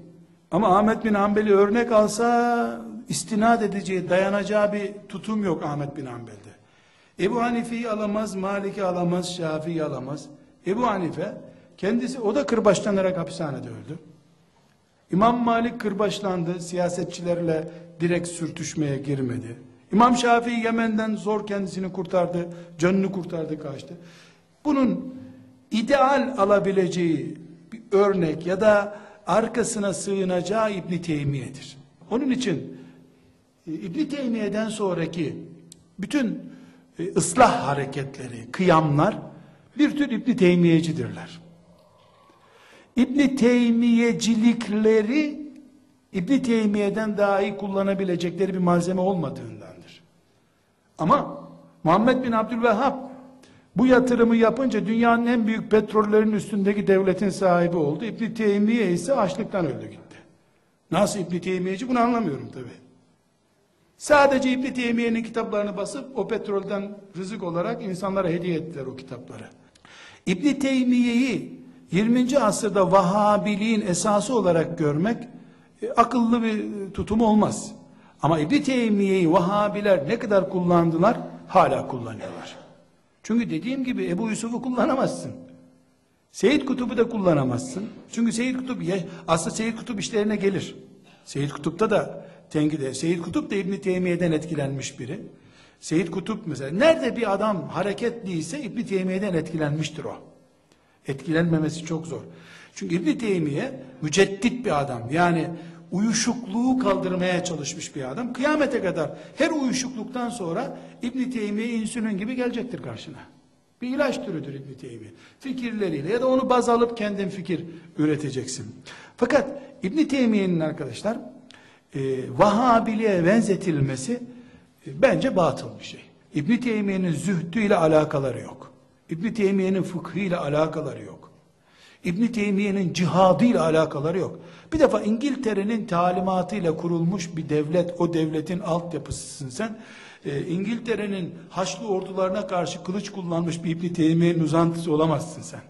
S2: Ama Ahmet bin Hanbel'i örnek alsa istinad edeceği, dayanacağı bir tutum yok Ahmet bin Hanbel'de. Ebu Hanife'yi alamaz, Malik'i alamaz, Şafii'yi alamaz. Ebu Hanife kendisi o da kırbaçlanarak hapishanede öldü. İmam Malik kırbaçlandı, siyasetçilerle direkt sürtüşmeye girmedi. İmam Şafii Yemen'den zor kendisini kurtardı, canını kurtardı, kaçtı. Bunun ideal alabileceği örnek ya da arkasına sığınacağı İbn Teymiye'dir. Onun için e, İbn Teymiye'den sonraki bütün e, ıslah hareketleri, kıyamlar bir tür İbn Teymiyecidirler. İbn Teymiyecilikleri İbn Teymiye'den daha iyi kullanabilecekleri bir malzeme olmadığındandır. Ama Muhammed bin Abdülvehhab bu yatırımı yapınca dünyanın en büyük petrollerin üstündeki devletin sahibi oldu. İbn Teymiye ise açlıktan öldü gitti. Nasıl İbn Teymiyeci bunu anlamıyorum tabi. Sadece İbn Teymiye'nin kitaplarını basıp o petrolden rızık olarak insanlara hediye ettiler o kitapları. İbn Teymiye'yi 20. asırda Vahhabiliğin esası olarak görmek e, akıllı bir tutum olmaz. Ama İbn Teymiye'yi Vahhabiler ne kadar kullandılar? Hala kullanıyorlar. Çünkü dediğim gibi Ebu Yusuf'u kullanamazsın. Seyyid Kutub'u da kullanamazsın. Çünkü Seyyid Kutup aslında Seyyid Kutup işlerine gelir. Seyyid Kutup'ta da tenkide. Seyyid Kutup da İbn Teymiye'den etkilenmiş biri. Seyyid Kutup mesela nerede bir adam hareketliyse İbn Teymiye'den etkilenmiştir o. Etkilenmemesi çok zor. Çünkü İbn Teymiye müceddit bir adam. Yani uyuşukluğu kaldırmaya çalışmış bir adam. Kıyamete kadar her uyuşukluktan sonra İbn Teymiye insülin gibi gelecektir karşına. Bir ilaç türüdür İbn Teymiye. Fikirleriyle ya da onu baz alıp kendin fikir üreteceksin. Fakat İbn Teymiye'nin arkadaşlar e, Vahhabiliğe benzetilmesi e, bence batıl bir şey. İbn Teymiye'nin zühdüyle alakaları yok. İbn Teymiye'nin fıkhıyla alakaları yok. İbn Teymiye'nin cihadıyla alakaları yok. Bir defa İngiltere'nin talimatıyla kurulmuş bir devlet, o devletin altyapısısın sen. Ee, İngiltere'nin Haçlı ordularına karşı kılıç kullanmış bir İbn Teymiye'nin uzantısı olamazsın sen.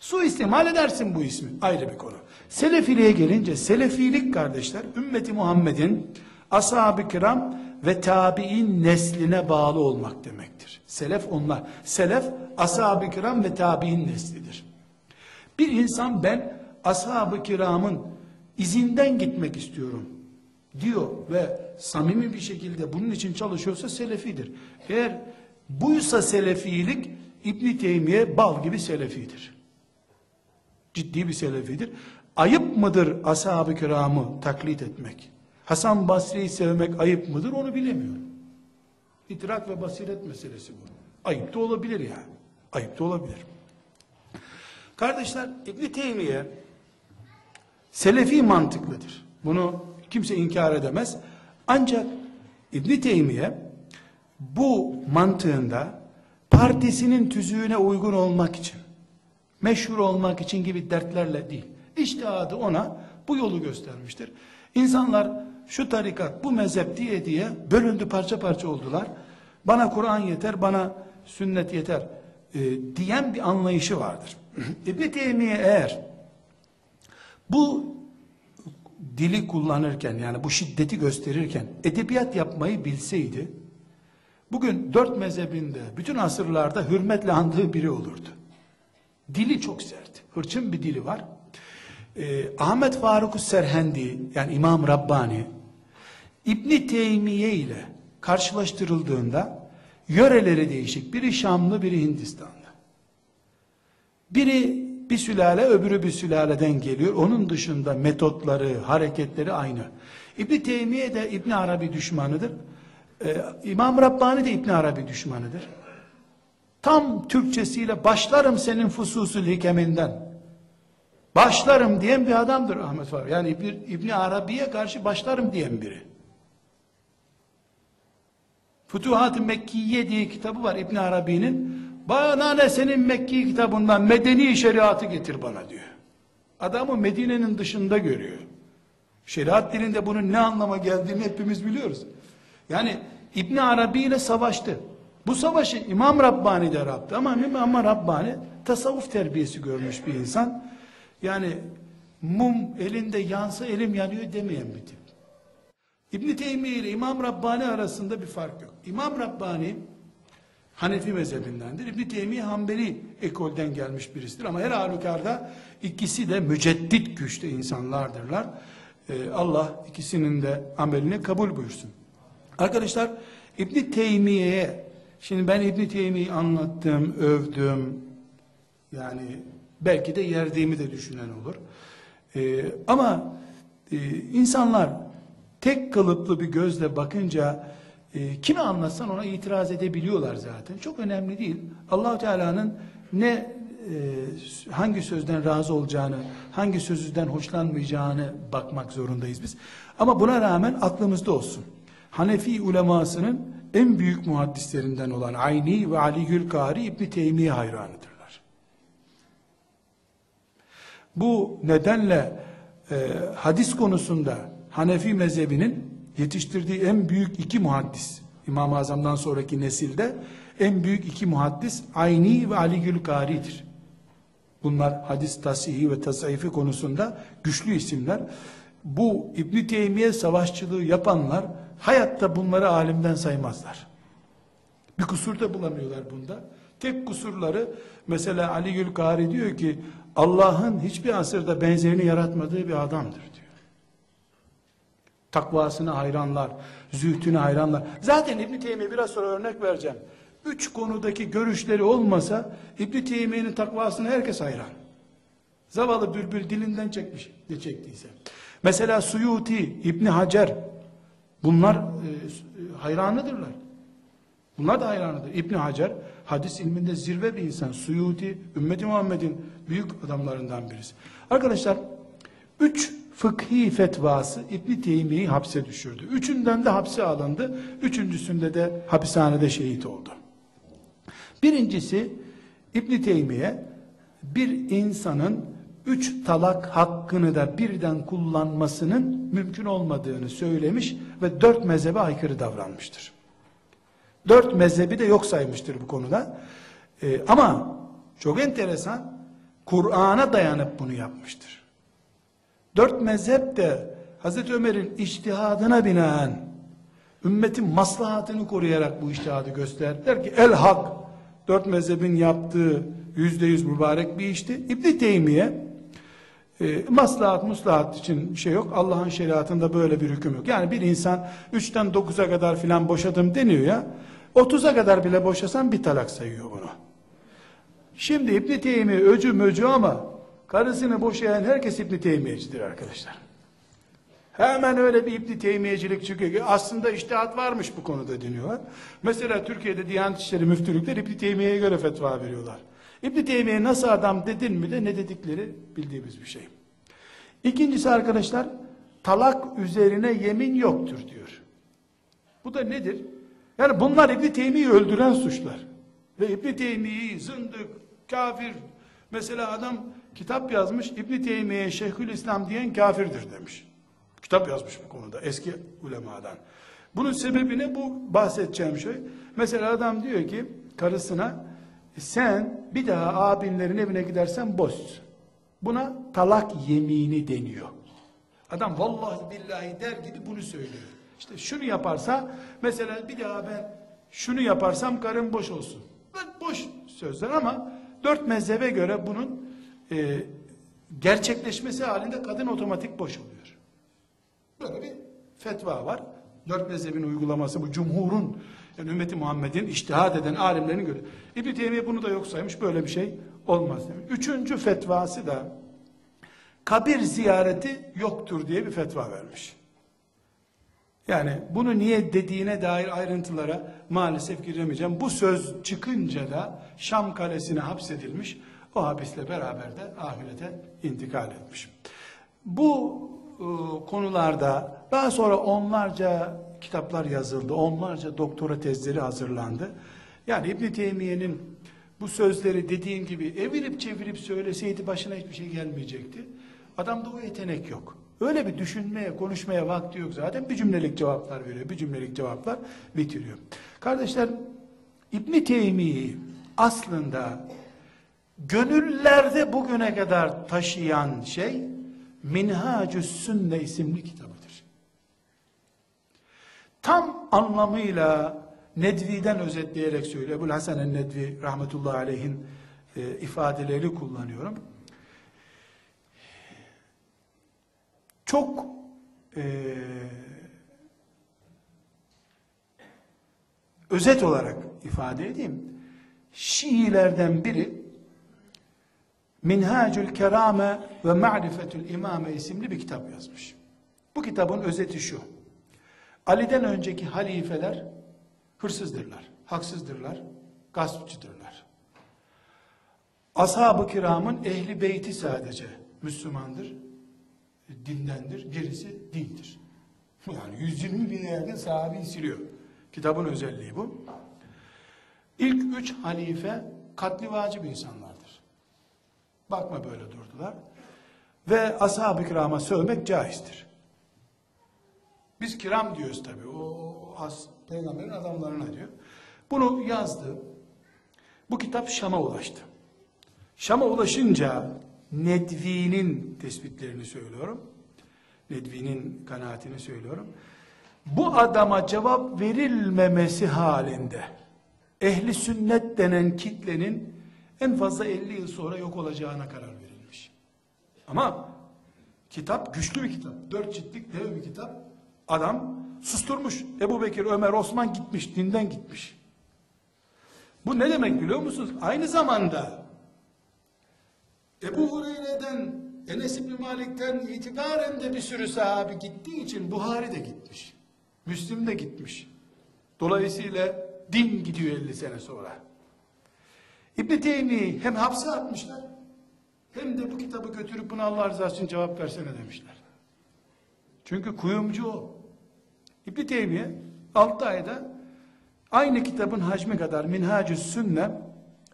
S2: Suistimal edersin bu ismi. Ayrı bir konu. Selefiliğe gelince Selefilik kardeşler ümmeti Muhammed'in ashab-ı kiram ve tabi'in nesline bağlı olmak demektir. Selef onlar. Selef ashab-ı kiram ve tabi'in neslidir. Bir insan ben ashab-ı kiramın izinden gitmek istiyorum diyor ve samimi bir şekilde bunun için çalışıyorsa selefidir. Eğer buysa selefilik İbn Teymiye bal gibi selefidir. Ciddi bir selefidir. Ayıp mıdır ashab-ı kiramı taklit etmek? Hasan Basri'yi sevmek ayıp mıdır onu bilemiyorum. İdrak ve basiret meselesi bu. Ayıp da olabilir yani. Ayıp da olabilir. Kardeşler İbn Teymiye selefi mantıklıdır. Bunu kimse inkar edemez. Ancak İbn Teymiye bu mantığında partisinin tüzüğüne uygun olmak için, meşhur olmak için gibi dertlerle değil. İçtihadı ona bu yolu göstermiştir. İnsanlar şu tarikat, bu mezhep diye diye bölündü parça parça oldular. Bana Kur'an yeter, bana sünnet yeter e, diyen bir anlayışı vardır. İbn Teymiye eğer bu dili kullanırken yani bu şiddeti gösterirken edebiyat yapmayı bilseydi bugün dört mezhebinde bütün asırlarda hürmetle andığı biri olurdu. Dili çok sert. Hırçın bir dili var. Ee, Ahmet Faruk Serhendi yani İmam Rabbani İbni Teymiye ile karşılaştırıldığında yöreleri değişik. Biri Şamlı, biri Hindistanlı. Biri bir sülale, öbürü bir sülaleden geliyor. Onun dışında metotları, hareketleri aynı. İbni Teymiye de İbni Arabi düşmanıdır. Ee, İmam Rabbani de İbni Arabi düşmanıdır. Tam Türkçesiyle başlarım senin fususul hikeminden. Başlarım diyen bir adamdır Ahmet Faruk. Yani İbni, İbni Arabi'ye karşı başlarım diyen biri. Fütuhat-ı Mekkiye diye kitabı var İbn Arabi'nin. Bana ne senin Mekki kitabından medeni şeriatı getir bana diyor. Adamı Medine'nin dışında görüyor. Şeriat dilinde bunun ne anlama geldiğini hepimiz biliyoruz. Yani İbn Arabi ile savaştı. Bu savaşı İmam Rabbani de yaptı ama İmam Rabbani tasavvuf terbiyesi görmüş bir insan. Yani mum elinde yansa elim yanıyor demeyen bir tip. İbn Teymiye ile İmam Rabbani arasında bir fark yok. İmam Rabbani Hanefi mezhebindendir. İbn Teymiye Hanbeli ekolden gelmiş birisidir ama her halükarda ikisi de müceddit güçte insanlardırlar. Ee, Allah ikisinin de amelini kabul buyursun. Arkadaşlar İbn Teymiye'ye şimdi ben İbn Teymiye'yi anlattım, övdüm. Yani belki de yerdiğimi de düşünen olur. Ee, ama e, insanlar tek kalıplı bir gözle bakınca e, kime anlatsan ona itiraz edebiliyorlar zaten. Çok önemli değil. Allahu Teala'nın ne e, hangi sözden razı olacağını, hangi sözüden hoşlanmayacağını bakmak zorundayız biz. Ama buna rağmen aklımızda olsun. Hanefi ulemasının en büyük muhaddislerinden olan Ayni ve Ali Gülkari İbni Teymiye hayranıdırlar. Bu nedenle e, hadis konusunda Hanefi mezhebinin yetiştirdiği en büyük iki muhaddis, İmam-ı Azam'dan sonraki nesilde en büyük iki muhaddis Ayni ve Ali Gülkari'dir. Bunlar hadis tasihi ve tasayyifi konusunda güçlü isimler. Bu İbn Teymiye savaşçılığı yapanlar hayatta bunları alimden saymazlar. Bir kusur da bulamıyorlar bunda. Tek kusurları mesela Ali Gülkari diyor ki Allah'ın hiçbir asırda benzerini yaratmadığı bir adamdır diyor. Takvasına hayranlar, zühdüne hayranlar. Zaten İbn Teymiye biraz sonra örnek vereceğim. Üç konudaki görüşleri olmasa İbn Teymiye'nin takvasına herkes hayran. Zavallı bülbül dilinden çekmiş ne çektiyse. Mesela Suyuti, İbn Hacer bunlar e, hayranıdırlar. Bunlar da hayranıdır. İbn Hacer hadis ilminde zirve bir insan. Suyuti ümmeti Muhammed'in büyük adamlarından birisi. Arkadaşlar üç fıkhi fetvası İbn Teymiye'yi hapse düşürdü. Üçünden de hapse alındı. Üçüncüsünde de hapishanede şehit oldu. Birincisi İbn Teymiye bir insanın üç talak hakkını da birden kullanmasının mümkün olmadığını söylemiş ve dört mezhebe aykırı davranmıştır. Dört mezhebi de yok saymıştır bu konuda. Ee, ama çok enteresan Kur'an'a dayanıp bunu yapmıştır. Dört mezhep de Hazreti Ömer'in iştihadına binaen ümmetin maslahatını koruyarak bu iştihadı göster. Der ki el hak dört mezhebin yaptığı yüzde yüz mübarek bir işti. İbn Teymiye e, maslahat muslahat için şey yok. Allah'ın şeriatında böyle bir hüküm yok. Yani bir insan üçten 9'a kadar filan boşadım deniyor ya. 30'a kadar bile boşasan bir talak sayıyor bunu. Şimdi İbn Teymiye öcü möcü ama karısını boşayan herkes İbn Teymiyecidir arkadaşlar. Hemen öyle bir İbn Teymiyecilik çıkıyor ki aslında iştihat varmış bu konuda deniyorlar. Mesela Türkiye'de Diyanet İşleri müftülükler İbn Teymiye'ye göre fetva veriyorlar. İbn Teymiye nasıl adam dedin mi de ne dedikleri bildiğimiz bir şey. İkincisi arkadaşlar talak üzerine yemin yoktur diyor. Bu da nedir? Yani bunlar İbn Teymiye'yi öldüren suçlar. Ve İbn Teymiye'yi zındık, kafir. Mesela adam kitap yazmış İbn Teymiye Şeyhül İslam diyen kafirdir demiş. Kitap yazmış bu konuda eski ulemadan. Bunun sebebi ne? Bu bahsedeceğim şey. Mesela adam diyor ki karısına sen bir daha abinlerin evine gidersen boz. Buna talak yemini deniyor. Adam vallahi billahi der gibi bunu söylüyor. İşte şunu yaparsa mesela bir daha ben şunu yaparsam karın boş olsun. Boş sözler ama dört mezhebe göre bunun e, gerçekleşmesi halinde kadın otomatik boş oluyor. Böyle bir fetva var. Dört mezhebin uygulaması bu cumhurun yani ümmeti Muhammed'in iştihad eden alimlerin göre. İbn Teymiye bunu da yok saymış. Böyle bir şey olmaz demiş. Üçüncü fetvası da kabir ziyareti yoktur diye bir fetva vermiş. Yani bunu niye dediğine dair ayrıntılara maalesef giremeyeceğim. Bu söz çıkınca da Şam kalesine hapsedilmiş. O hapisle beraber de ahirete intikal etmiş. Bu e, konularda daha sonra onlarca kitaplar yazıldı. Onlarca doktora tezleri hazırlandı. Yani İbn Teymiye'nin bu sözleri dediğim gibi evirip çevirip söyleseydi başına hiçbir şey gelmeyecekti. Adamda o yetenek yok. Öyle bir düşünmeye, konuşmaya vakti yok zaten. Bir cümlelik cevaplar veriyor, bir cümlelik cevaplar bitiriyor. Kardeşler, İbn Teymiye'yi aslında gönüllerde bugüne kadar taşıyan şey Minhacü's Sünne isimli kitabıdır. Tam anlamıyla Nedvi'den özetleyerek söylüyor. Ebu'l Hasan el-Nedvi rahmetullahi aleyhin e, ifadeleri kullanıyorum. Çok e, özet olarak ifade edeyim. Şiilerden biri Minhacül Kerame ve Ma'rifetül İmame isimli bir kitap yazmış. Bu kitabın özeti şu. Ali'den önceki halifeler hırsızdırlar, haksızdırlar, gaspçıdırlar. Ashab-ı kiramın ehli beyti sadece Müslümandır, dindendir, gerisi değildir. Yani 120 bin yakın sahabeyi siliyor. Kitabın özelliği bu. İlk üç halife katli vacip insanlardır. Bakma böyle durdular. Ve ashab-ı kirama sövmek caizdir. Biz kiram diyoruz tabi. O as, peygamberin adamlarına diyor. Bunu yazdı. Bu kitap Şam'a ulaştı. Şam'a ulaşınca Nedvi'nin tespitlerini söylüyorum. Nedvi'nin kanaatini söylüyorum. Bu adama cevap verilmemesi halinde ehli sünnet denen kitlenin en fazla 50 yıl sonra yok olacağına karar verilmiş. Ama kitap güçlü bir kitap. Dört ciltlik dev bir kitap. Adam susturmuş. Ebu Bekir, Ömer, Osman gitmiş. Dinden gitmiş. Bu ne demek biliyor musunuz? Aynı zamanda Ebu Hureyre'den Enes İbni Malik'ten itibaren de bir sürü sahabi gittiği için Buhari de gitmiş. Müslim de gitmiş. Dolayısıyla din gidiyor 50 sene sonra. İbn Teymi'yi hem hapse atmışlar hem de bu kitabı götürüp buna Allah rızası için cevap versene demişler. Çünkü kuyumcu o. İbn Teymiye 6 ayda aynı kitabın hacmi kadar Minhacü's Sünne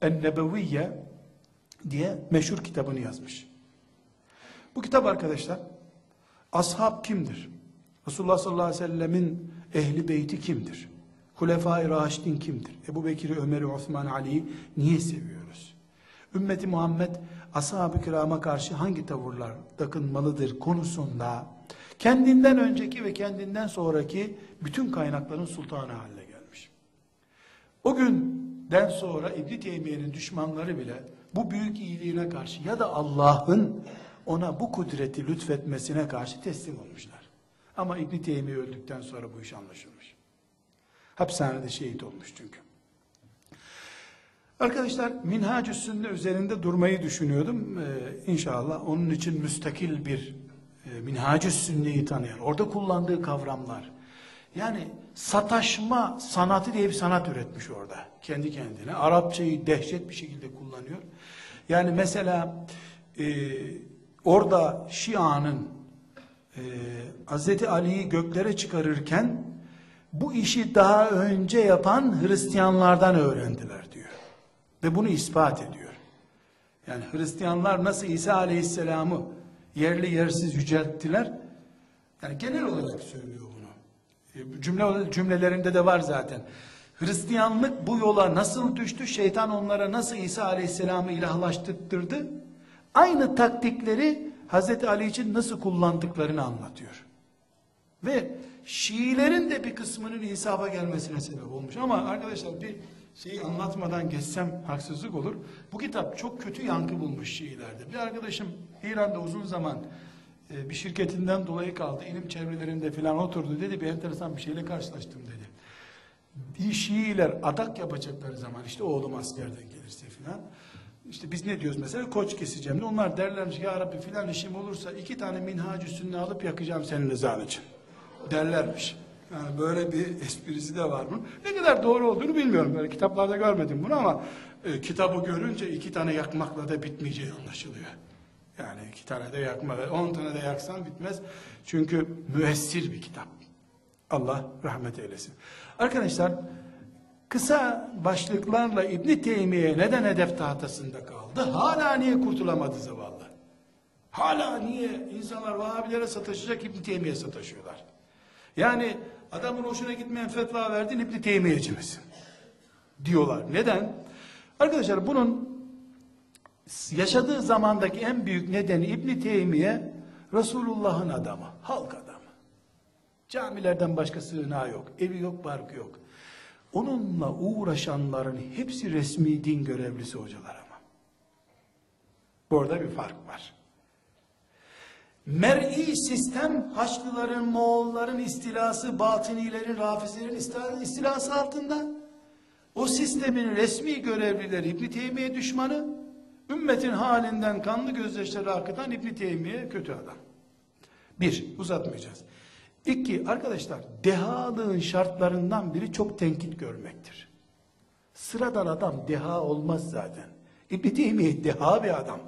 S2: en-Nebeviyye diye meşhur kitabını yazmış. Bu kitap arkadaşlar ashab kimdir? Resulullah sallallahu aleyhi ve sellemin ehli beyti kimdir? Hulefai Raşidin kimdir? Ebu Bekir'i, Ömer'i, Osman, Ali'yi niye seviyoruz? Ümmeti Muhammed ashab-ı kirama karşı hangi tavırlar takınmalıdır konusunda kendinden önceki ve kendinden sonraki bütün kaynakların sultanı haline gelmiş. O günden sonra İbn Teymiye'nin düşmanları bile bu büyük iyiliğine karşı ya da Allah'ın ona bu kudreti lütfetmesine karşı teslim olmuşlar. Ama İbn Teymiye öldükten sonra bu iş anlaşılmış. Hapishanede şehit olmuş çünkü. Arkadaşlar Minhacü Sünne üzerinde durmayı düşünüyordum. Ee, inşallah onun için müstakil bir e, Minhacü Sünne'yi tanıyan, orada kullandığı kavramlar. Yani sataşma sanatı diye bir sanat üretmiş orada. Kendi kendine. Arapçayı dehşet bir şekilde kullanıyor. Yani mesela e, orada Şia'nın e, Hz. Ali'yi göklere çıkarırken bu işi daha önce yapan Hristiyanlardan öğrendiler diyor. Ve bunu ispat ediyor. Yani Hristiyanlar nasıl İsa Aleyhisselam'ı yerli yersiz yücelttiler? Yani genel olarak söylüyor bunu. E, Cümle, cümlelerinde de var zaten. Hristiyanlık bu yola nasıl düştü? Şeytan onlara nasıl İsa Aleyhisselam'ı ilahlaştırdı? Aynı taktikleri Hazreti Ali için nasıl kullandıklarını anlatıyor. Ve Şiilerin de bir kısmının insafa gelmesine sebep olmuş. Ama arkadaşlar bir şeyi anlatmadan geçsem haksızlık olur. Bu kitap çok kötü yankı bulmuş Şiilerde. Bir arkadaşım İran'da uzun zaman e, bir şirketinden dolayı kaldı. İlim çevrelerinde filan oturdu dedi. Bir enteresan bir şeyle karşılaştım dedi. Bir Şiiler adak yapacakları zaman işte oğlum askerden gelirse filan işte biz ne diyoruz mesela koç keseceğim de onlar derlermiş ki ya Rabbi filan işim olursa iki tane minhac üstüne alıp yakacağım senin rızan için derlermiş. Yani böyle bir esprisi de var mı? Ne kadar doğru olduğunu bilmiyorum. Böyle kitaplarda görmedim bunu ama e, kitabı görünce iki tane yakmakla da bitmeyeceği anlaşılıyor. Yani iki tane de yakma, on tane de yaksan bitmez. Çünkü müessir bir kitap. Allah rahmet eylesin. Arkadaşlar kısa başlıklarla İbn Teymiye neden hedef tahtasında kaldı? Hala niye kurtulamadı zavallı? Hala niye insanlar Vahabilere sataşacak İbn Teymiye sataşıyorlar? Yani adamın hoşuna gitmeyen fetva verdin İbn Teymiyeci misin? Diyorlar. Neden? Arkadaşlar bunun yaşadığı zamandaki en büyük nedeni İbn Teymiye Resulullah'ın adamı, halk adamı. Camilerden başka sığınağı yok, evi yok, barkı yok. Onunla uğraşanların hepsi resmi din görevlisi hocalar ama. Burada bir fark var. Mer'i sistem Haçlıların, Moğolların istilası, Batınilerin, Rafizilerin istila- istilası altında. O sistemin resmi görevlileri İbn Teymiye düşmanı, ümmetin halinden kanlı gözyaşları akıtan İbn Teymiye kötü adam. Bir, uzatmayacağız. İki, arkadaşlar dehalığın şartlarından biri çok tenkit görmektir. Sıradan adam deha olmaz zaten. İbn Teymiye deha bir adam.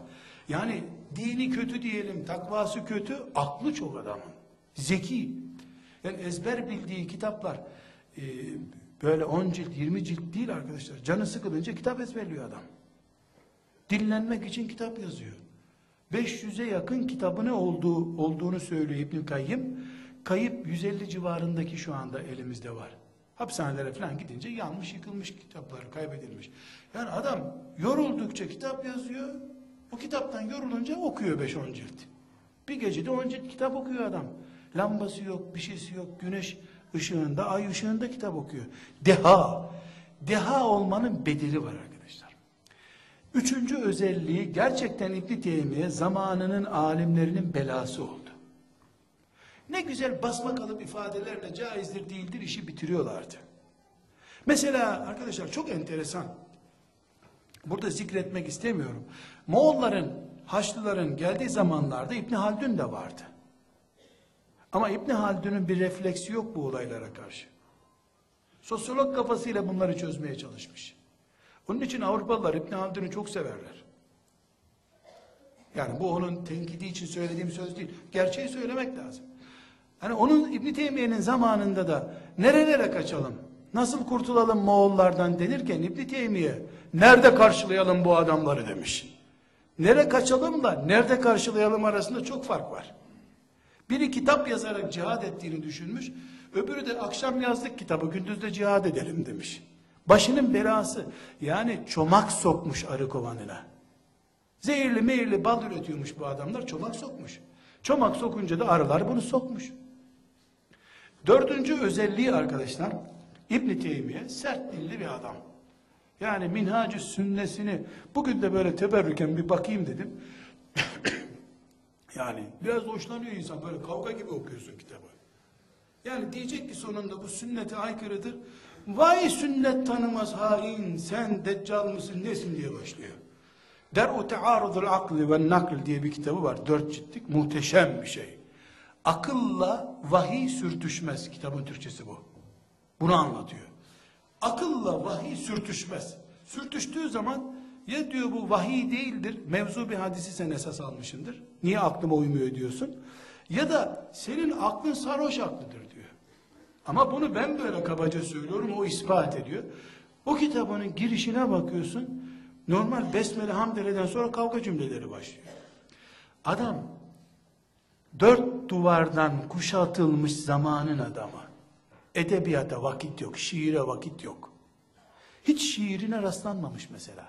S2: Yani dini kötü diyelim, takvası kötü, aklı çok adamın. Zeki. Yani ezber bildiği kitaplar e, böyle 10 cilt, 20 cilt değil arkadaşlar. Canı sıkılınca kitap ezberliyor adam. Dinlenmek için kitap yazıyor. 500'e yakın kitabı ne olduğu, olduğunu söylüyor İbn Kayyım. Kayıp 150 civarındaki şu anda elimizde var. Hapishanelere falan gidince yanmış, yıkılmış kitaplar, kaybedilmiş. Yani adam yoruldukça kitap yazıyor. O kitaptan yorulunca okuyor 5-10 cilt. Bir gecede 10 cilt kitap okuyor adam. Lambası yok, bir şeysi yok. Güneş ışığında, ay ışığında kitap okuyor. Deha. Deha olmanın bedeli var arkadaşlar. Üçüncü özelliği gerçekten İbn Teymiye zamanının alimlerinin belası oldu. Ne güzel basma kalıp ifadelerle caizdir değildir işi bitiriyorlardı. Mesela arkadaşlar çok enteresan. Burada zikretmek istemiyorum. Moğolların, Haçlıların geldiği zamanlarda İbn Haldun da vardı. Ama İbn Haldun'un bir refleksi yok bu olaylara karşı. Sosyolog kafasıyla bunları çözmeye çalışmış. Onun için Avrupalılar İbn Haldun'u çok severler. Yani bu onun tenkidi için söylediğim söz değil. Gerçeği söylemek lazım. Hani onun İbn Teymiye'nin zamanında da nerelere kaçalım? Nasıl kurtulalım Moğollardan denirken İbn Teymiye nerede karşılayalım bu adamları demiş. Nere kaçalım da nerede karşılayalım arasında çok fark var. Biri kitap yazarak cihad ettiğini düşünmüş, öbürü de akşam yazdık kitabı gündüz de cihad edelim demiş. Başının belası yani çomak sokmuş arı kovanına. Zehirli meyirli bal üretiyormuş bu adamlar çomak sokmuş. Çomak sokunca da arılar bunu sokmuş. Dördüncü özelliği arkadaşlar İbn Teymiye sert dilli bir adam. Yani minhacı sünnesini bugün de böyle teberrüken bir bakayım dedim. yani biraz hoşlanıyor insan böyle kavga gibi okuyorsun kitabı. Yani diyecek ki sonunda bu sünnete aykırıdır. Vay sünnet tanımaz hain sen deccal mısın nesin diye başlıyor. Der'u tearudul akli ve nakl diye bir kitabı var. Dört ciltlik muhteşem bir şey. Akılla vahiy sürtüşmez. Kitabın Türkçesi bu. Bunu anlatıyor. Akılla vahiy sürtüşmez. Sürtüştüğü zaman ya diyor bu vahiy değildir. Mevzu bir hadisi sen esas almışındır. Niye aklıma uymuyor diyorsun. Ya da senin aklın sarhoş aklıdır diyor. Ama bunu ben böyle kabaca söylüyorum. O ispat ediyor. O kitabının girişine bakıyorsun. Normal besmele hamdeleden sonra kavga cümleleri başlıyor. Adam dört duvardan kuşatılmış zamanın adamı. Edebiyata vakit yok, şiire vakit yok. Hiç şiirine rastlanmamış mesela.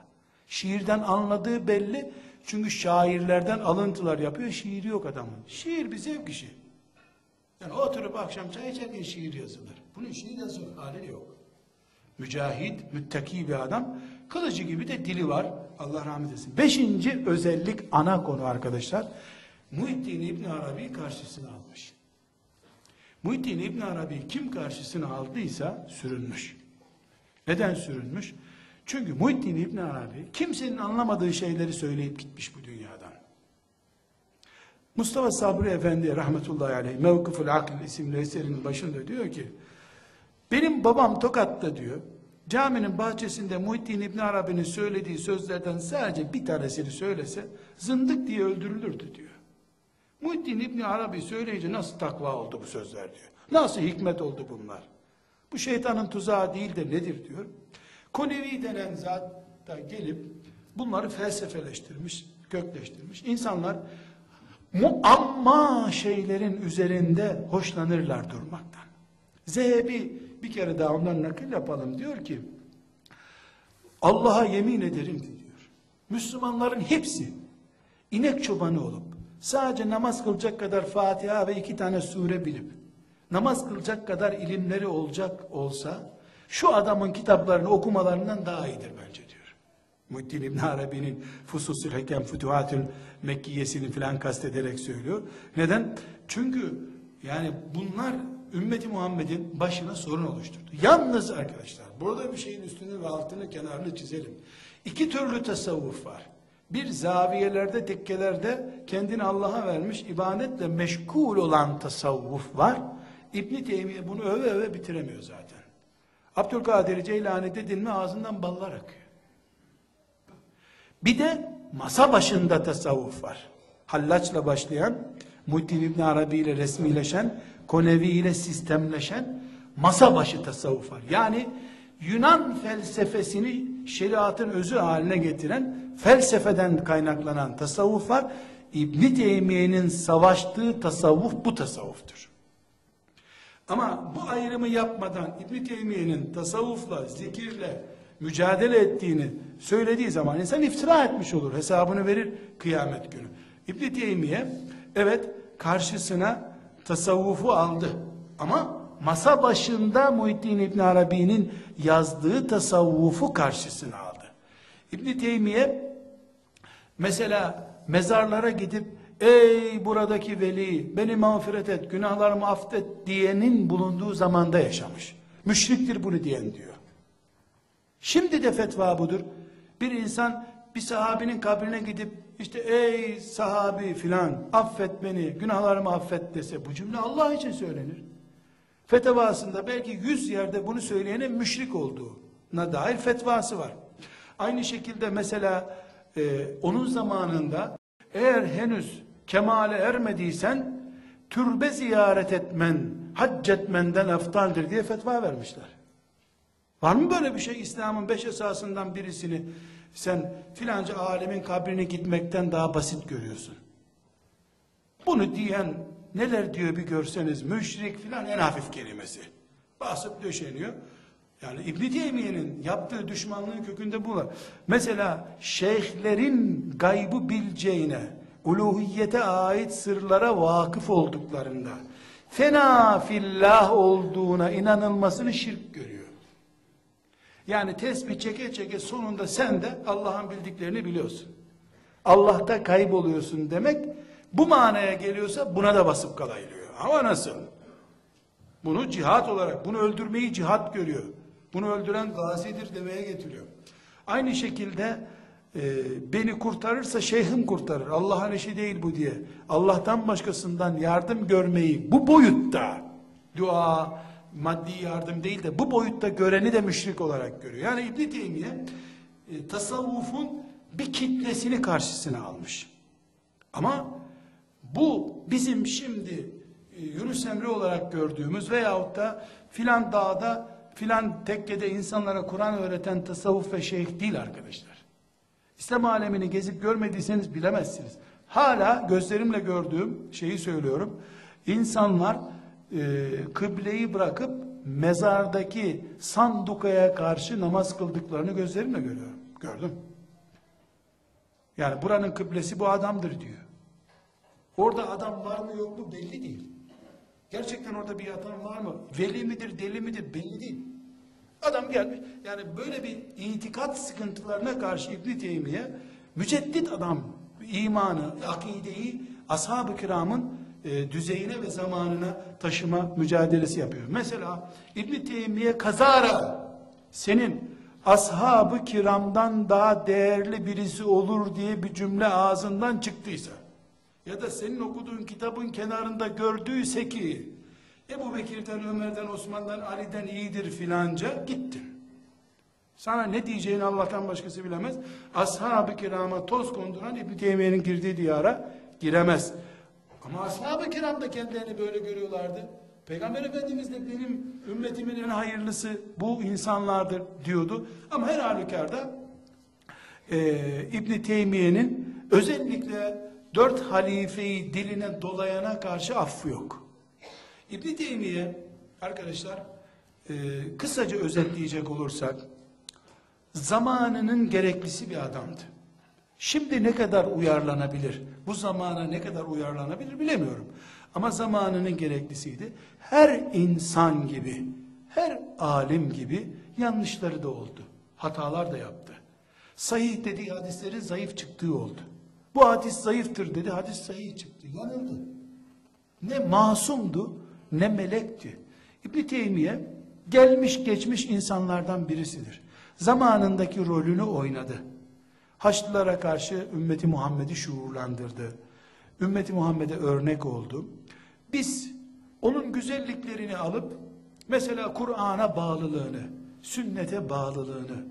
S2: Şiirden anladığı belli. Çünkü şairlerden alıntılar yapıyor. Şiiri yok adamın. Şiir bir zevk işi. Yani oturup akşam çay içerken şiir yazılır. Bunun şiir yazılır hali yok. Mücahit, müttaki bir adam. Kılıcı gibi de dili var. Allah rahmet etsin. Beşinci özellik ana konu arkadaşlar. Muhittin İbn Arabi karşısına almış. Muhittin İbn Arabi kim karşısına aldıysa sürünmüş. Neden sürünmüş? Çünkü Muhittin İbn Arabi kimsenin anlamadığı şeyleri söyleyip gitmiş bu dünyadan. Mustafa Sabri Efendi rahmetullahi aleyh Mevkıful Akl isimli eserinin başında diyor ki benim babam Tokat'ta diyor caminin bahçesinde Muhittin İbn Arabi'nin söylediği sözlerden sadece bir tanesini söylese zındık diye öldürülürdü diyor. Muhittin İbn Arabi söyleyince nasıl takva oldu bu sözler diyor. Nasıl hikmet oldu bunlar. Bu şeytanın tuzağı değil de nedir diyor. Konevi denen zat da gelip bunları felsefeleştirmiş, kökleştirmiş. İnsanlar muamma şeylerin üzerinde hoşlanırlar durmaktan. Zehebi bir kere daha ondan nakil yapalım diyor ki Allah'a yemin ederim diyor. Müslümanların hepsi inek çobanı olup sadece namaz kılacak kadar Fatiha ve iki tane sure bilip namaz kılacak kadar ilimleri olacak olsa şu adamın kitaplarını okumalarından daha iyidir bence diyor. Muhittin İbn Arabi'nin Fususül Hekem Fütuhatül Mekkiyesini filan kastederek söylüyor. Neden? Çünkü yani bunlar ümmeti Muhammed'in başına sorun oluşturdu. Yalnız arkadaşlar burada bir şeyin üstünü ve altını kenarını çizelim. İki türlü tasavvuf var. Bir zaviyelerde, tekkelerde kendini Allah'a vermiş ibadetle meşgul olan tasavvuf var. İbn Teymiye bunu öve öve bitiremiyor zaten. Abdülkadir Ceylani dedin mi ağzından ballar akıyor. Bir de masa başında tasavvuf var. Hallaçla başlayan, Muhittin İbn Arabi ile resmileşen, Konevi ile sistemleşen masa başı tasavvuf var. Yani Yunan felsefesini şeriatın özü haline getiren felsefeden kaynaklanan tasavvuf var. İbn Teymiye'nin savaştığı tasavvuf bu tasavvuftur. Ama bu ayrımı yapmadan İbn Teymiye'nin tasavvufla, zikirle mücadele ettiğini söylediği zaman insan iftira etmiş olur. Hesabını verir kıyamet günü. İbn Teymiye evet karşısına tasavvufu aldı. Ama masa başında Muhittin İbn Arabi'nin yazdığı tasavvufu karşısına aldı. İbn Teymiye mesela mezarlara gidip ey buradaki veli beni mağfiret et günahlarımı affet diyenin bulunduğu zamanda yaşamış. Müşriktir bunu diyen diyor. Şimdi de fetva budur. Bir insan bir sahabinin kabrine gidip işte ey sahabi filan affet beni günahlarımı affet dese bu cümle Allah için söylenir. Fetvasında belki yüz yerde bunu söyleyene müşrik olduğuna dair fetvası var. Aynı şekilde mesela e, onun zamanında eğer henüz kemale ermediysen türbe ziyaret etmen, hac etmenden eftaldir diye fetva vermişler. Var mı böyle bir şey? İslam'ın beş esasından birisini sen filanca alemin kabrine gitmekten daha basit görüyorsun. Bunu diyen neler diyor bir görseniz müşrik filan en hafif kelimesi. Basıp döşeniyor. Yani İbn Teymiye'nin yaptığı düşmanlığın kökünde bu var. Mesela şeyhlerin gaybı bileceğine, uluhiyete ait sırlara vakıf olduklarında fena fillah olduğuna inanılmasını şirk görüyor. Yani tesbih çeke çeke sonunda sen de Allah'ın bildiklerini biliyorsun. Allah'ta kayboluyorsun demek bu manaya geliyorsa buna da basıp kalayılıyor. Ama nasıl? Bunu cihat olarak, bunu öldürmeyi cihat görüyor. Bunu öldüren gazidir demeye getiriyor. Aynı şekilde e, beni kurtarırsa şeyhim kurtarır. Allah'ın işi değil bu diye. Allah'tan başkasından yardım görmeyi bu boyutta dua, maddi yardım değil de bu boyutta göreni de müşrik olarak görüyor. Yani İbn Teymiye e, tasavvufun bir kitlesini karşısına almış. Ama bu bizim şimdi e, Yunus Emre olarak gördüğümüz veyahut da filan dağda filan tekkede insanlara Kur'an öğreten tasavvuf ve şeyh değil arkadaşlar. İslam alemini gezip görmediyseniz bilemezsiniz. Hala gözlerimle gördüğüm şeyi söylüyorum. İnsanlar e, kıbleyi bırakıp mezardaki sandukaya karşı namaz kıldıklarını gözlerimle görüyorum. Gördüm. Yani buranın kıblesi bu adamdır diyor. Orada adam var mı yok mu belli değil. Gerçekten orada bir yatan var mı? Veli midir, deli midir belli değil. Adam gelmiş. Yani böyle bir itikat sıkıntılarına karşı İbn Teymiye müceddit adam imanı, akideyi ashab-ı kiramın e, düzeyine ve zamanına taşıma mücadelesi yapıyor. Mesela İbn Teymiye kazara senin ashab-ı kiramdan daha değerli birisi olur diye bir cümle ağzından çıktıysa ya da senin okuduğun kitabın kenarında gördüyse ki Ebu Bekir'den, Ömer'den, Osman'dan, Ali'den iyidir filanca gittin. Sana ne diyeceğini Allah'tan başkası bilemez. Ashab-ı kirama toz konduran İbn Teymiye'nin girdiği diyara giremez. Ama ashab-ı kiram da kendilerini böyle görüyorlardı. Peygamber Efendimiz de benim ümmetimin en hayırlısı bu insanlardır diyordu. Ama her halükarda e, İbn Teymiye'nin özellikle dört halifeyi diline dolayana karşı affı yok. İbn Teymiye arkadaşlar e, kısaca özetleyecek olursak zamanının gereklisi bir adamdı. Şimdi ne kadar uyarlanabilir? Bu zamana ne kadar uyarlanabilir bilemiyorum. Ama zamanının gereklisiydi. Her insan gibi, her alim gibi yanlışları da oldu. Hatalar da yaptı. Sahih dediği hadislerin zayıf çıktığı oldu. Bu hadis zayıftır dedi, hadis sahih çıktı. Yanıldı. Ne masumdu, ne melekti. İbn Teymiye gelmiş geçmiş insanlardan birisidir. Zamanındaki rolünü oynadı. Haçlılara karşı ümmeti Muhammed'i şuurlandırdı. Ümmeti Muhammed'e örnek oldu. Biz onun güzelliklerini alıp mesela Kur'an'a bağlılığını, sünnete bağlılığını,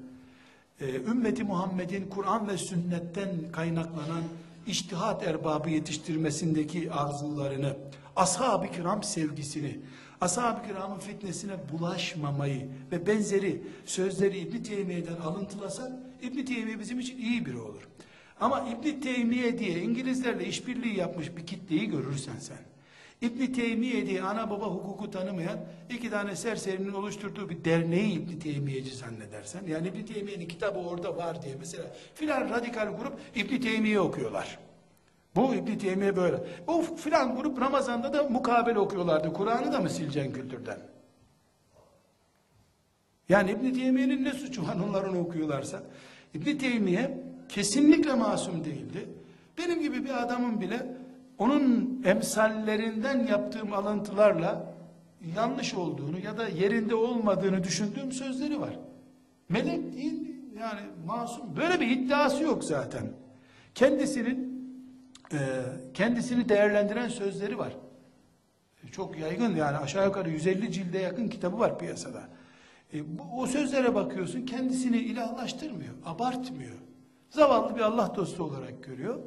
S2: e, ümmeti Muhammed'in Kur'an ve sünnetten kaynaklanan iştihat erbabı yetiştirmesindeki arzularını, ashab-ı kiram sevgisini, ashab-ı kiramın fitnesine bulaşmamayı ve benzeri sözleri İbn Teymiye'den alıntılasak İbn Teymiye bizim için iyi biri olur. Ama İbn Teymiye diye İngilizlerle işbirliği yapmış bir kitleyi görürsen sen. İbn Teymiye diye ana baba hukuku tanımayan iki tane serserinin oluşturduğu bir derneği İbn Teymiyeci zannedersen yani İbn Teymiye'nin kitabı orada var diye mesela filan radikal grup İbn Teymiye okuyorlar. Bu İbn Teymiye böyle. O filan grup Ramazan'da da mukabele okuyorlardı. Kur'an'ı da mı sileceksin kültürden? Yani İbn Teymiye'nin ne suçu var onların okuyorlarsa? İbn Teymiye kesinlikle masum değildi. Benim gibi bir adamın bile onun emsallerinden yaptığım alıntılarla yanlış olduğunu ya da yerinde olmadığını düşündüğüm sözleri var. Melek değil yani masum. Böyle bir iddiası yok zaten. Kendisinin e, kendisini değerlendiren sözleri var. Çok yaygın yani aşağı yukarı 150 cilde yakın kitabı var piyasada. E, bu, o sözlere bakıyorsun kendisini ilahlaştırmıyor, abartmıyor. Zavallı bir Allah dostu olarak görüyor.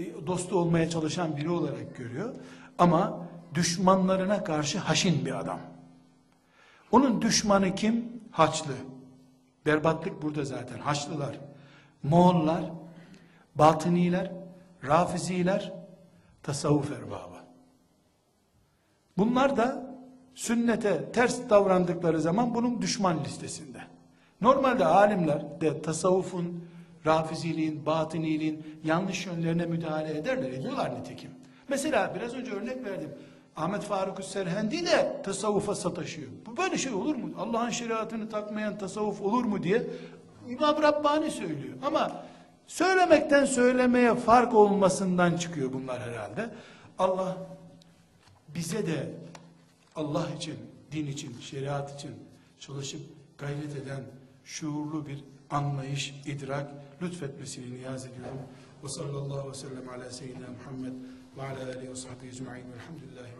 S2: E, dostu olmaya çalışan biri olarak görüyor. Ama düşmanlarına karşı haşin bir adam. Onun düşmanı kim? Haçlı. Berbatlık burada zaten. Haçlılar, Moğollar, Batıniler, Rafiziler, tasavvuf erbabı. Bunlar da sünnete ters davrandıkları zaman bunun düşman listesinde. Normalde alimler de tasavvufun, rafiziliğin, batıniliğin yanlış yönlerine müdahale ederler. Ediyorlar nitekim. Mesela biraz önce örnek verdim. Ahmet Faruk Serhendi de tasavvufa sataşıyor. Bu böyle şey olur mu? Allah'ın şeriatını takmayan tasavvuf olur mu diye İmam Rabbani söylüyor. Ama söylemekten söylemeye fark olmasından çıkıyor bunlar herhalde. Allah bize de Allah için, din için, şeriat için çalışıp gayret eden şuurlu bir anlayış, idrak lütfetmesini niyaz ediyorum. Ve sallallahu aleyhi ve sellem ala seyyidina Muhammed ve ala aleyhi ve sahbihi ecma'in velhamdülillahi